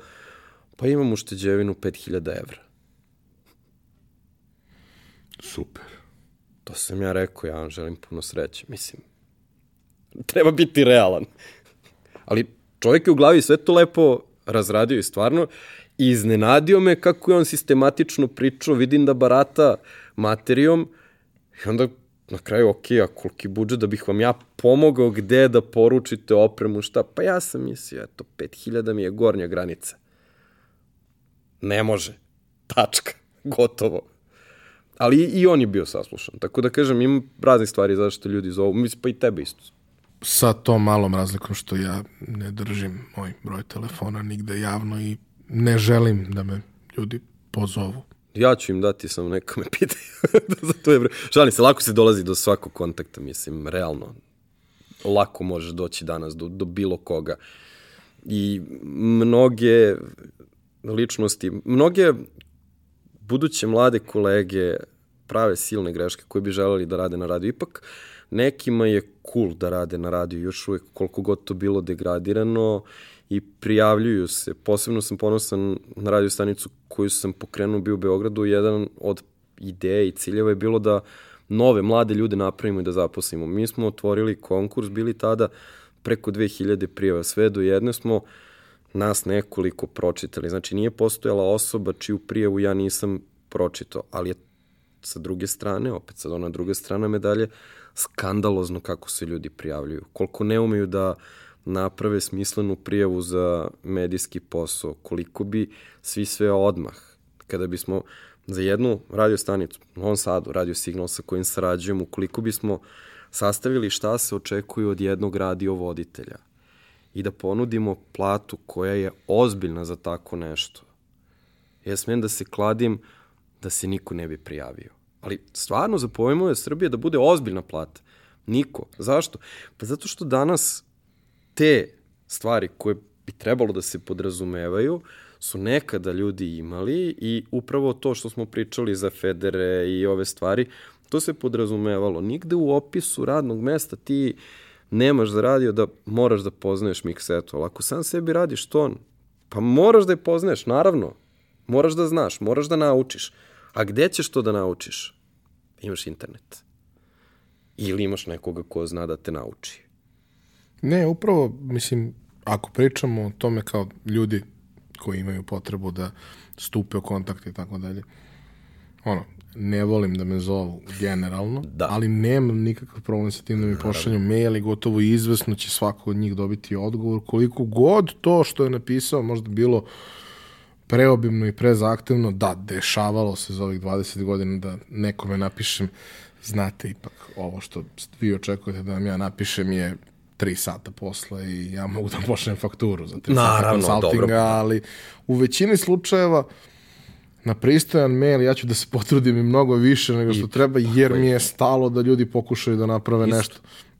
Pa imam ušteđevinu 5000 evra. Super. To sam ja rekao, ja vam želim puno sreće. Mislim, treba biti realan. Ali čovjek je u glavi sve to lepo razradio i stvarno i iznenadio me kako je on sistematično pričao, vidim da barata materijom i onda na kraju, ok, a koliki budžet da bih vam ja pomogao gde da poručite opremu, šta? Pa ja sam mislio, eto, 5000 mi je gornja granica. Ne može. Tačka. Gotovo. Ali i on je bio saslušan. Tako da kažem, ima razne stvari zašto ljudi zovu. Mislim, pa i tebe isto sa tom malom razlikom što ja ne držim moj broj telefona nigde javno i ne želim da me ljudi pozovu. Ja ću im dati, samo neka me pitaju za to je. Šalim se, lako se dolazi do svakog kontakta, mislim, realno. Lako možeš doći danas do, do bilo koga. I mnoge ličnosti, mnoge buduće mlade kolege prave silne greške koje bi želeli da rade na radiju. Ipak, uh, nekima je cool da rade na radiju, još uvek koliko god to bilo degradirano i prijavljuju se. Posebno sam ponosan na radio stanicu koju sam pokrenuo bio u Beogradu. Jedan od ideja i ciljeva je bilo da nove, mlade ljude napravimo i da zaposlimo. Mi smo otvorili konkurs, bili tada preko 2000 prijava. Sve do jedne smo nas nekoliko pročitali. Znači nije postojala osoba čiju prijavu ja nisam pročitao, ali je sa druge strane, opet sad ona druga strana medalje, skandalozno kako se ljudi prijavljuju. Koliko ne umeju da naprave smislenu prijavu za medijski posao, koliko bi svi sve odmah. Kada bismo za jednu radio stanicu, u Novom Sadu, radio signal sa kojim sarađujemo, koliko bismo sastavili šta se očekuje od jednog radio voditelja i da ponudimo platu koja je ozbiljna za tako nešto. Ja smem da se kladim da se niko ne bi prijavio. Ali stvarno za pojmove Srbije da bude ozbiljna plata. Niko. Zašto? Pa zato što danas te stvari koje bi trebalo da se podrazumevaju su nekada ljudi imali i upravo to što smo pričali za Federe i ove stvari, to se podrazumevalo. Nigde u opisu radnog mesta ti nemaš za radio da moraš da poznaješ miksetu, ali ako sam sebi radiš ton, pa moraš da je poznaješ, naravno. Moraš da znaš, moraš da naučiš. A gde ćeš to da naučiš? Imaš internet. Ili imaš nekoga ko zna da te nauči. Ne, upravo, mislim, ako pričamo o tome kao ljudi koji imaju potrebu da stupe u kontakt i tako dalje, ono, ne volim da me zovu generalno, Da. ali nemam nikakav problem sa tim da mi pošalju mail i gotovo izvesno će svako od njih dobiti odgovor. Koliko god to što je napisao možda bilo preobimno i prezahtevno, da, dešavalo se za ovih 20 godina da nekome napišem, znate ipak ovo što vi očekujete da vam ja napišem je tri sata posle i ja mogu da pošaljem fakturu za tri Naravno, sata konsultinga, dobro. ali u većini slučajeva na pristojan mail ja ću da se potrudim i mnogo više nego što treba, jer mi je stalo da ljudi pokušaju da naprave nešto.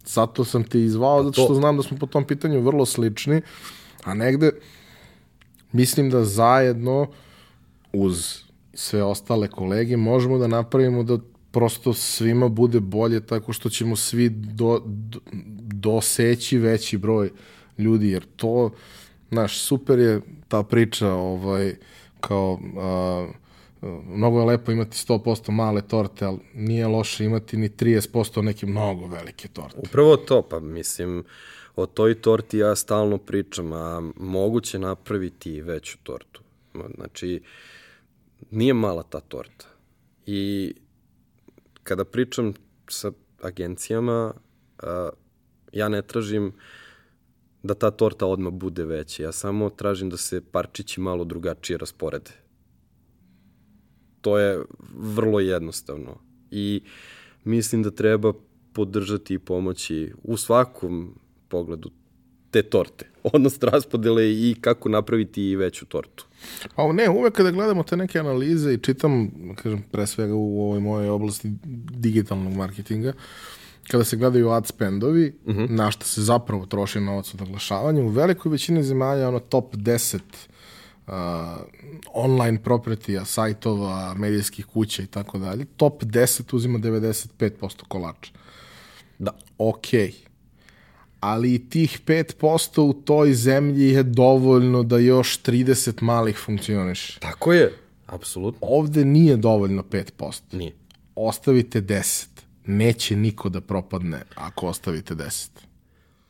Zato sam te izvao, zato što to- znam da smo po tom pitanju vrlo slični, a negde mislim da zajedno uz sve ostale kolege možemo da napravimo da prosto svima bude bolje tako što ćemo svi do, do, doseći veći broj ljudi, jer to, znaš, super je ta priča, ovaj, kao, a, mnogo je lepo imati 100% male torte, ali nije loše imati ni 30% neke mnogo velike torte. Upravo to, pa mislim, o toj torti ja stalno pričam, a moguće napraviti veću tortu. Znači, nije mala ta torta. I kada pričam sa agencijama, ja ne tražim da ta torta odmah bude veća. Ja samo tražim da se parčići malo drugačije rasporede. To je vrlo jednostavno. I mislim da treba podržati i pomoći u svakom pogledu te torte, odnosno raspodele i kako napraviti i veću tortu. Pa ne, uvek kada gledamo te neke analize i čitam, kažem, pre svega u ovoj mojoj oblasti digitalnog marketinga, kada se gledaju ad spendovi, uh -huh. na što se zapravo troši novac od oglašavanja, u velikoj većini zemalja ono top 10 uh, online propertija, sajtova, medijskih kuća i tako dalje, top 10 uzima 95% kolača. Da. Okej. Ali i tih 5% u toj zemlji je dovoljno da još 30 malih funkcioniš. Tako je, apsolutno. Ovde nije dovoljno 5%. Nije. Ostavite 10. Neće niko da propadne ako ostavite 10.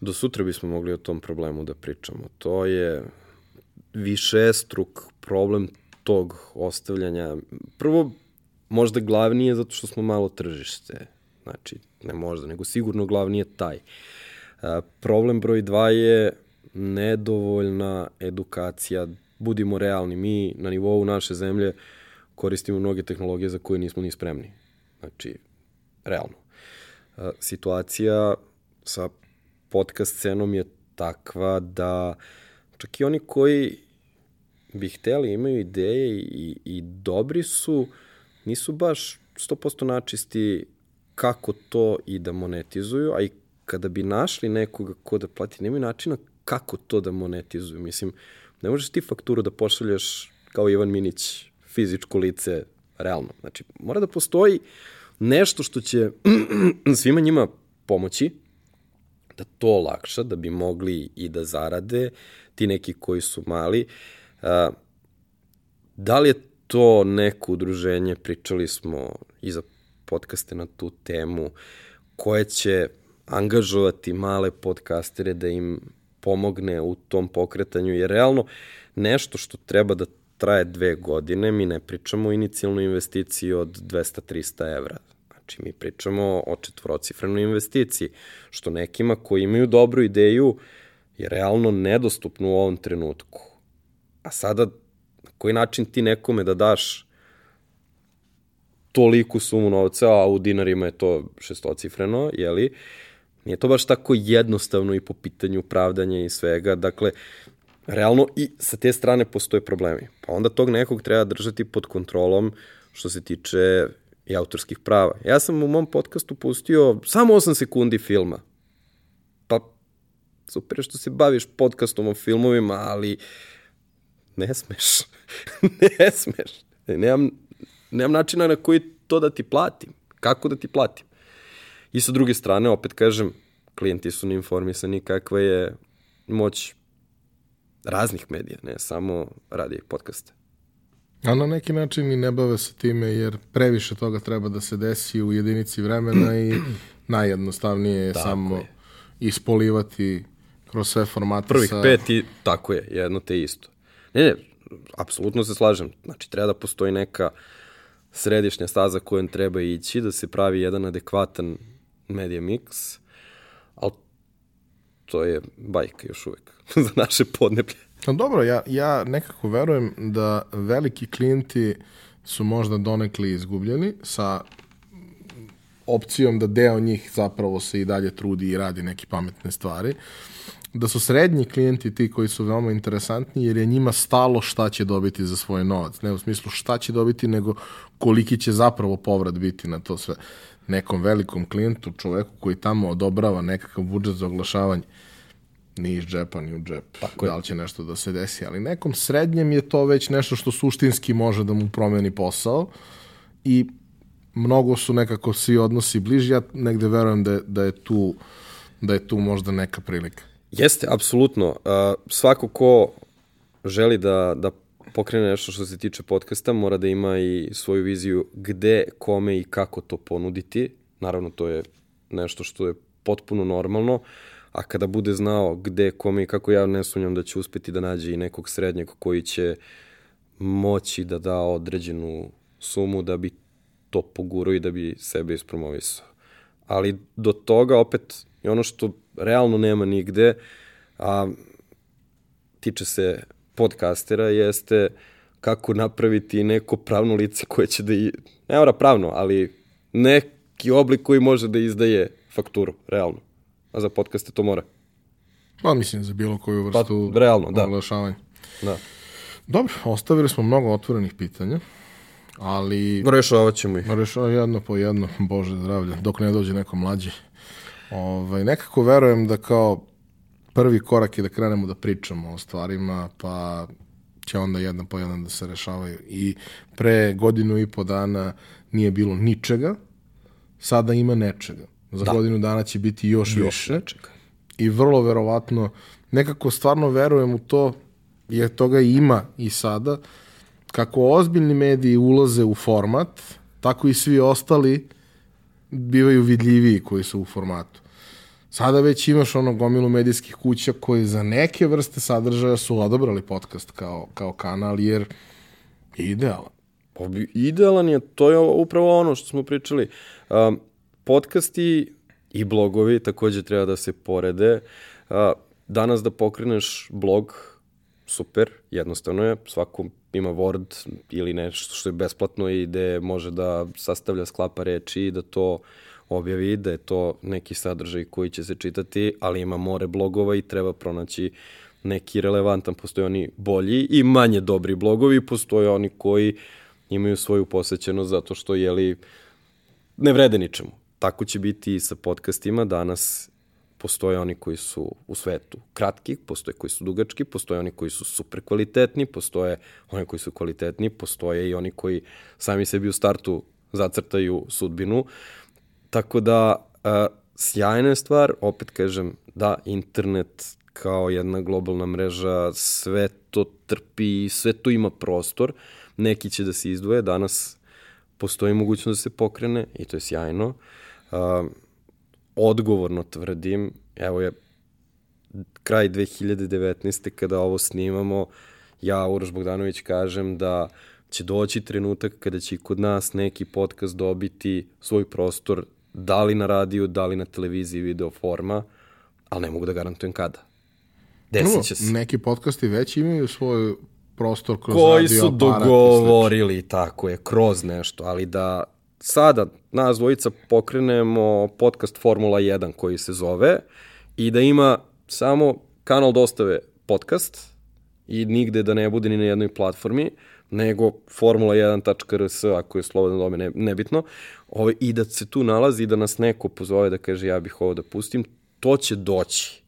Do sutra bismo mogli o tom problemu da pričamo. To je višestruk problem tog ostavljanja. Prvo, možda glavnije zato što smo malo tržište. Znači, ne možda, nego sigurno glavnije taj. A, problem broj dva je nedovoljna edukacija. Budimo realni, mi na nivou naše zemlje koristimo mnoge tehnologije za koje nismo ni spremni. Znači, realno. Situacija sa podcast scenom je takva da čak i oni koji bi hteli, imaju ideje i, i dobri su, nisu baš 100% načisti kako to i da monetizuju, a i kada bi našli nekoga ko da plati, nemaju načina kako to da monetizuju. Mislim, ne možeš ti fakturu da pošalješ kao Ivan Minić, fizičko lice, realno. Znači, mora da postoji nešto što će svima njima pomoći, da to olakša, da bi mogli i da zarade ti neki koji su mali. Da li je to neko udruženje, pričali smo i za podcaste na tu temu, koje će angažovati male podcastere da im pomogne u tom pokretanju, jer realno nešto što treba da traje dve godine, mi ne pričamo o inicijalnoj investiciji od 200-300 evra. Znači, mi pričamo o četvorocifrenoj investiciji, što nekima koji imaju dobru ideju je realno nedostupno u ovom trenutku. A sada, na koji način ti nekome da daš toliku sumu novca, a u dinarima je to šestocifreno, jeli, Nije to baš tako jednostavno i po pitanju pravdanja i svega. Dakle, realno i sa te strane postoje problemi. Pa onda tog nekog treba držati pod kontrolom što se tiče i autorskih prava. Ja sam u mom podcastu pustio samo 8 sekundi filma. Pa super što se baviš podcastom o filmovima, ali ne smeš. ne smeš. Nemam, nemam načina na koji to da ti platim. Kako da ti platim? I sa druge strane, opet kažem, klijenti su neinformisani kakva je moć raznih medija, ne samo radije podcasta. A na neki način i ne bave se time jer previše toga treba da se desi u jedinici vremena i najjednostavnije je tako samo je. ispolivati kroz sve formate. Prvih sa... pet i tako je, jedno te isto. Ne, ne, apsolutno se slažem. Znači, treba da postoji neka središnja staza kojom treba ići, da se pravi jedan adekvatan media mix, ali to je bajka još uvek za naše podneblje. No dobro, ja, ja nekako verujem da veliki klijenti su možda donekli izgubljeni sa opcijom da deo njih zapravo se i dalje trudi i radi neke pametne stvari. Da su srednji klijenti ti koji su veoma interesantni jer je njima stalo šta će dobiti za svoj novac. Ne u smislu šta će dobiti, nego koliki će zapravo povrat biti na to sve. Nekom velikom klijentu, čoveku koji tamo odobrava nekakav budžet za oglašavanje, ni iz džepa, ni u džep. Tako da li će nešto da se desi, ali nekom srednjem je to već nešto što suštinski može da mu promeni posao i mnogo su nekako svi odnosi bliži, ja negde verujem da, da je tu da je tu možda neka prilika. Jeste, apsolutno. Uh, svako ko želi da, da pokrene nešto što se tiče podcasta, mora da ima i svoju viziju gde, kome i kako to ponuditi. Naravno, to je nešto što je potpuno normalno. A kada bude znao gde, kome i kako ja ne sumnjam da će uspeti da nađe i nekog srednjeg koji će moći da da određenu sumu da bi to pogurao i da bi sebe ispromovisao. Ali do toga opet i ono što realno nema nigde, a tiče se podcastera, jeste kako napraviti neko pravno lice koje će da, i, ne mora pravno, ali neki oblik koji može da izdaje fakturu, realno a za podcaste to mora. Pa mislim za bilo koju pa, vrstu pa, realno, da. oglašavanja. Da. Dobro, ostavili smo mnogo otvorenih pitanja, ali... Rešavat ćemo ih. Rešavat jedno po jedno, Bože zdravlje, dok ne dođe neko mlađi. Ovaj, nekako verujem da kao prvi korak je da krenemo da pričamo o stvarima, pa će onda jedan po jedan da se rešavaju. I pre godinu i po dana nije bilo ničega, sada ima nečega. Za da. godinu dana će biti još, još više. Nečega. I vrlo verovatno, nekako stvarno verujem u to, jer toga ima i sada, kako ozbiljni mediji ulaze u format, tako i svi ostali bivaju vidljiviji koji su u formatu. Sada već imaš ono gomilu medijskih kuća koji za neke vrste sadržaja su odobrali podcast kao, kao kanal, jer je idealan. Pa, idealan je, to je upravo ono što smo pričali. Um, podcasti i blogovi takođe treba da se porede. Danas da pokreneš blog, super, jednostavno je, svako ima Word ili nešto što je besplatno i gde može da sastavlja sklapa reči i da to objavi, da je to neki sadržaj koji će se čitati, ali ima more blogova i treba pronaći neki relevantan. Postoje oni bolji i manje dobri blogovi, postoje oni koji imaju svoju posećenost zato što, jeli, ne vrede ničemu tako će biti i sa podcastima. Danas postoje oni koji su u svetu kratki, postoje koji su dugački, postoje oni koji su super kvalitetni, postoje oni koji su kvalitetni, postoje i oni koji sami sebi u startu zacrtaju sudbinu. Tako da, uh, sjajna je stvar, opet kažem, da, internet kao jedna globalna mreža, sve to trpi, sve to ima prostor, neki će da se izdvoje, danas postoji mogućnost da se pokrene i to je sjajno. Uh, odgovorno tvrdim, evo je kraj 2019. kada ovo snimamo, ja, Uroš Bogdanović, kažem da će doći trenutak kada će kod nas neki podcast dobiti svoj prostor, da li na radiju, da li na televiziji video forma, ali ne mogu da garantujem kada. Desit će se. Neki podcasti već imaju svoj prostor kroz Koji radio su dogovorili, tako je, kroz nešto, ali da sada nas dvojica pokrenemo podcast Formula 1 koji se zove i da ima samo kanal dostave podcast i nigde da ne bude ni na jednoj platformi, nego formula1.rs, ako je slobodno dome, ne, nebitno, ovaj, i da se tu nalazi i da nas neko pozove da kaže ja bih ovo da pustim, to će doći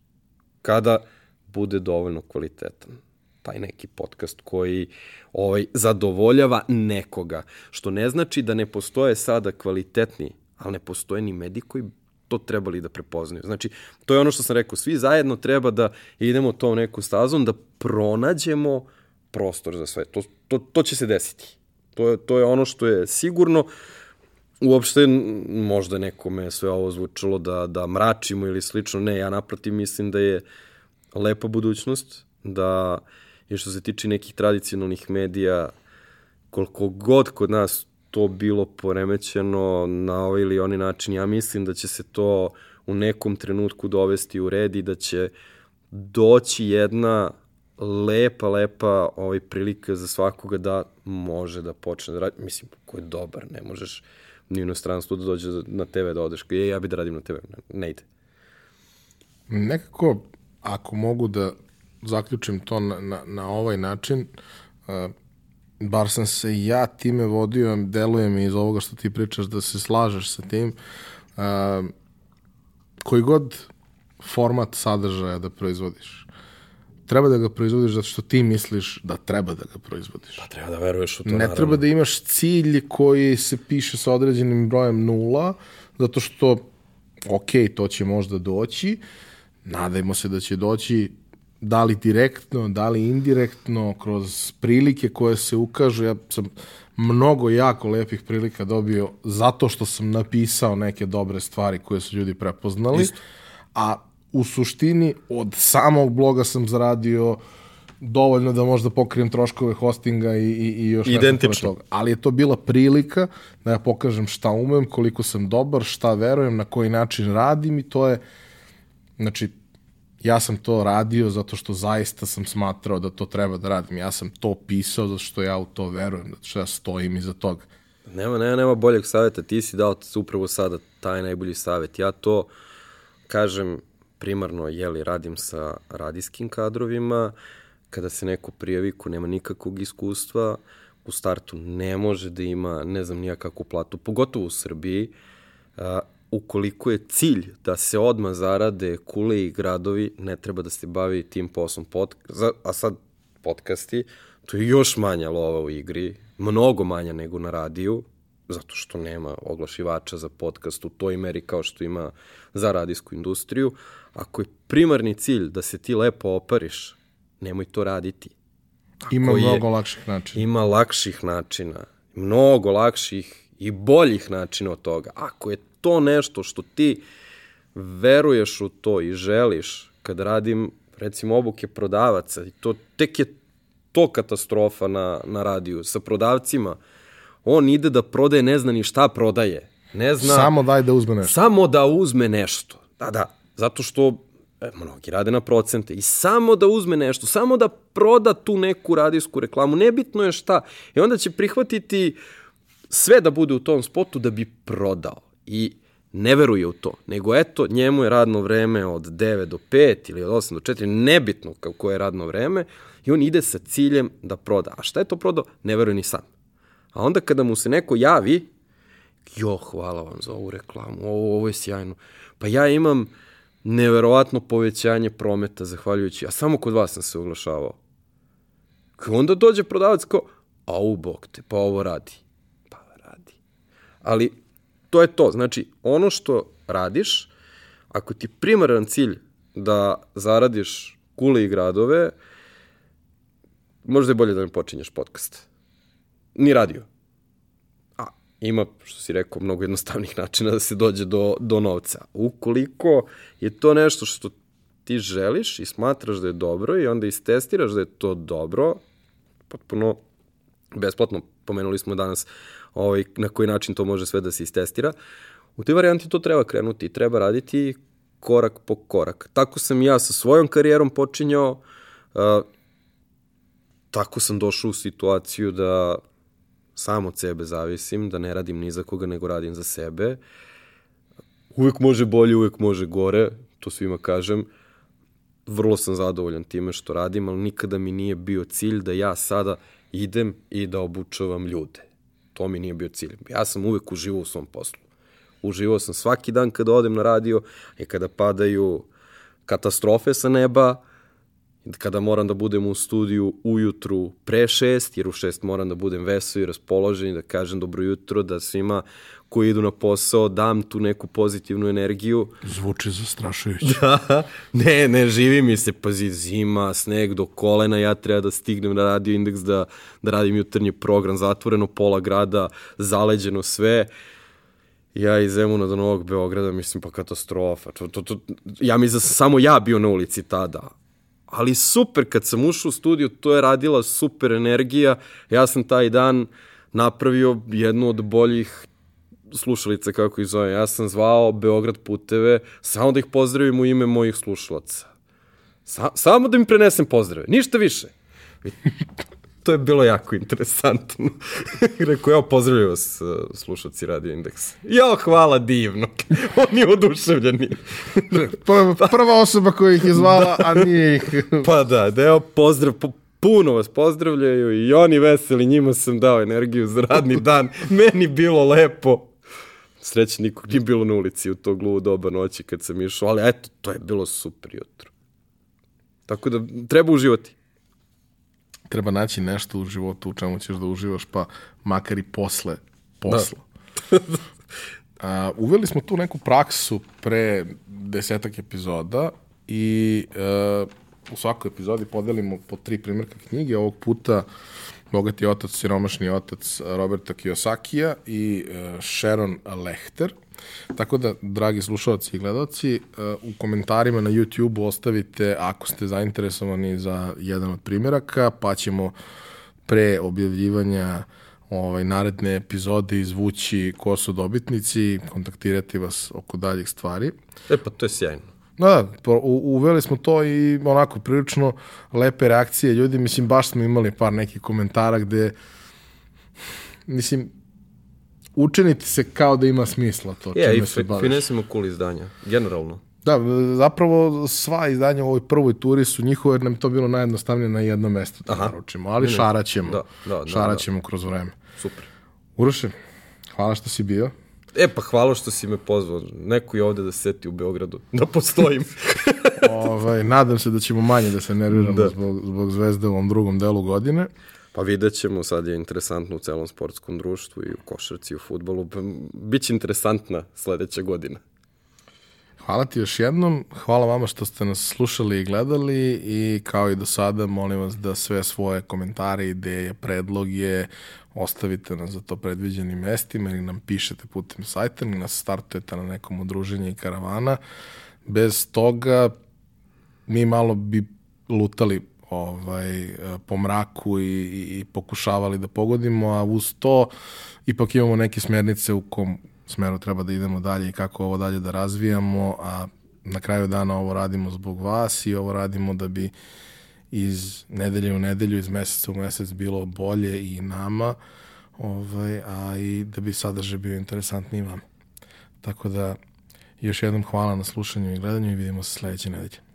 kada bude dovoljno kvalitetan taj neki podcast koji ovaj, zadovoljava nekoga. Što ne znači da ne postoje sada kvalitetni, ali ne postoje ni mediji koji to trebali da prepoznaju. Znači, to je ono što sam rekao, svi zajedno treba da idemo tom neku stazom, da pronađemo prostor za sve. To, to, to će se desiti. To je, to je ono što je sigurno. Uopšte možda nekome sve ovo zvučalo da, da mračimo ili slično. Ne, ja naprotiv mislim da je lepa budućnost, da i što se tiče nekih tradicionalnih medija, koliko god kod nas to bilo poremećeno na ovaj ili oni način, ja mislim da će se to u nekom trenutku dovesti u red i da će doći jedna lepa, lepa ovaj, prilika za svakoga da može da počne da radi. Mislim, ko je dobar, ne možeš ni u inostranstvu da dođe na TV da odeš. Je, ja bi da radim na TV, ne ide. Nekako, ako mogu da zaključim to na, na, na ovaj način, uh, bar sam se ja time vodio, deluje mi iz ovoga što ti pričaš da se slažeš sa tim, uh, koji god format sadržaja da proizvodiš, treba da ga proizvodiš zato što ti misliš da treba da ga proizvodiš. Pa treba da veruješ u to, Ne naravno. treba da imaš cilj koji se piše sa određenim brojem nula, zato što, ok, to će možda doći, nadajmo se da će doći, da li direktno, da li indirektno, kroz prilike koje se ukažu. Ja sam mnogo jako lepih prilika dobio zato što sam napisao neke dobre stvari koje su ljudi prepoznali, Isto. a u suštini od samog bloga sam zaradio dovoljno da možda pokrijem troškove hostinga i, i, i još Identično. toga. Ali je to bila prilika da ja pokažem šta umem, koliko sam dobar, šta verujem, na koji način radim i to je, znači, ja sam to radio zato što zaista sam smatrao da to treba da radim. Ja sam to pisao zato što ja u to verujem, zato što ja stojim iza toga. Nema, nema, nema boljeg saveta. Ti si dao upravo sada taj najbolji savet. Ja to kažem primarno, jeli, radim sa radijskim kadrovima, kada se neko prijavi ko nema nikakvog iskustva, u startu ne može da ima, ne znam nija kakvu platu, pogotovo u Srbiji, a, ukoliko je cilj da se odmah zarade kule i gradovi, ne treba da se bavi tim poslom. Pod, a sad podcasti, to je još manja lova u igri, mnogo manja nego na radiju, zato što nema oglašivača za podcast u toj meri kao što ima za radijsku industriju. Ako je primarni cilj da se ti lepo opariš, nemoj to raditi. Ima je- mnogo lakših načina. Ima lakših načina, mnogo lakših i boljih načina od toga. Ako je to nešto što ti veruješ u to i želiš, kad radim, recimo, obuke prodavaca, i to tek je to katastrofa na, na radiju sa prodavcima. On ide da prodaje, ne zna ni šta prodaje. Ne zna... Samo daj da uzme nešto. Samo da uzme nešto. Da, da. Zato što e, mnogi rade na procente i samo da uzme nešto, samo da proda tu neku radijsku reklamu, nebitno je šta. I onda će prihvatiti sve da bude u tom spotu da bi prodao. I ne veruje u to, nego eto, njemu je radno vreme od 9 do 5 ili od 8 do 4, nebitno kako je radno vreme, i on ide sa ciljem da proda. A šta je to prodao? Ne veruje ni sam. A onda kada mu se neko javi, jo, hvala vam za ovu reklamu, ovo, ovo je sjajno. Pa ja imam neverovatno povećanje prometa zahvaljujući, a samo kod vas sam se oglašavao. I onda dođe prodavac kao, a u bog te, pa ovo radi. Pa radi. Ali to je to, znači ono što radiš, ako ti primaran cilj da zaradiš kule i gradove, možda je bolje da ne počinješ podcast. Ni radio. A ima, što si rekao, mnogo jednostavnih načina da se dođe do, do novca. Ukoliko je to nešto što ti želiš i smatraš da je dobro i onda istestiraš da je to dobro, potpuno besplatno, pomenuli smo danas ovaj, na koji način to može sve da se istestira, u toj varijanti to treba krenuti, treba raditi korak po korak. Tako sam ja sa svojom karijerom počinjao, uh, tako sam došao u situaciju da sam od sebe zavisim, da ne radim ni za koga, nego radim za sebe. Uvek može bolje, uvek može gore, to svima kažem. Vrlo sam zadovoljan time što radim, ali nikada mi nije bio cilj da ja sada idem i da obučavam ljude. To mi nije bio cilj. Ja sam uvek uživao u svom poslu. Uživao sam svaki dan kada odem na radio i kada padaju katastrofe sa neba, kada moram da budem u studiju ujutru pre šest, jer u šest moram da budem veso i raspoložen i da kažem dobro jutro, da svima koji idu na posao dam tu neku pozitivnu energiju. Zvuči zastrašujuće. Da, ne, ne, živi mi se, pazi, zima, sneg do kolena, ja treba da stignem na radio indeks, da, da radim jutarnji program, zatvoreno pola grada, zaleđeno sve ja iz Zemuna do Novog Beograda, mislim, pa katastrofa. To, to, to, ja mislim da sam samo ja bio na ulici tada ali super, kad sam ušao u studiju, to je radila super energija. Ja sam taj dan napravio jednu od boljih slušalica, kako ih zove. Ja sam zvao Beograd puteve, samo da ih pozdravim u ime mojih slušalaca. Sa, samo da mi prenesem pozdrave, ništa više to je bilo jako interesantno. Rekao, ja pozdravljam vas, uh, slušaci Radio Indeks. Jo, hvala divno. Oni oduševljeni. prva, prva osoba koja ih je zvala, a nije ih. pa da, deo pozdrav, puno vas pozdravljaju i oni veseli, njima sam dao energiju za radni dan. Meni bilo lepo. Sreće nikog nije bilo na ulici u to gluvo doba noći kad sam išao, ali eto, to je bilo super jutro. Tako da treba uživati treba naći nešto u životu u čemu ćeš da uživaš, pa makar i posle posla. Da. A, uveli smo tu neku praksu pre desetak epizoda i uh, u svakoj epizodi podelimo po tri primjerka knjige. Ovog puta Bogati otac, siromašni otac Roberta Kiyosakija i uh, Sharon Lechter. Tako da, dragi slušalci i gledalci, u komentarima na YouTube ostavite ako ste zainteresovani za jedan od primjeraka, pa ćemo pre objavljivanja ovaj, naredne epizode izvući ko su dobitnici, kontaktirati vas oko daljih stvari. E pa to je sjajno. Da, da, uveli smo to i onako prilično lepe reakcije ljudi, mislim baš smo imali par nekih komentara gde mislim učiniti se kao da ima smisla to čime se baviš. finesimo cool izdanja, generalno. Da, zapravo sva izdanja u ovoj prvoj turi su njihove, jer nam to bilo najjednostavnije na jedno mesto da naručimo, ali šaraćemo, da, da, da, šaraćemo da. kroz vreme. Super. Uroše, hvala što si bio. E pa hvala što si me pozvao. Neko je ovde da seti u Beogradu. Da postojim. ovaj, nadam se da ćemo manje da se nerviramo da. zbog, zbog zvezde u ovom drugom delu godine. Pa vidjet ćemo, sad je interesantno u celom sportskom društvu i u košarci i u futbolu. Pa, Biće interesantna sledeća godina. Hvala ti još jednom, hvala vama što ste nas slušali i gledali i kao i do sada molim vas da sve svoje komentare, ideje, predloge ostavite nas za to predviđenim mestima ili nam pišete putem sajta ili nas startujete na nekom udruženju i karavana. Bez toga mi malo bi lutali ovaj, po mraku i, i, i pokušavali da pogodimo, a uz to ipak imamo neke smernice u kom smeru treba da idemo dalje i kako ovo dalje da razvijamo, a na kraju dana ovo radimo zbog vas i ovo radimo da bi iz nedelje u nedelju, iz meseca u mesec bilo bolje i nama, ovaj, a i da bi sadržaj bio interesantniji vam. Tako da, još jednom hvala na slušanju i gledanju i vidimo se sledeće nedelje.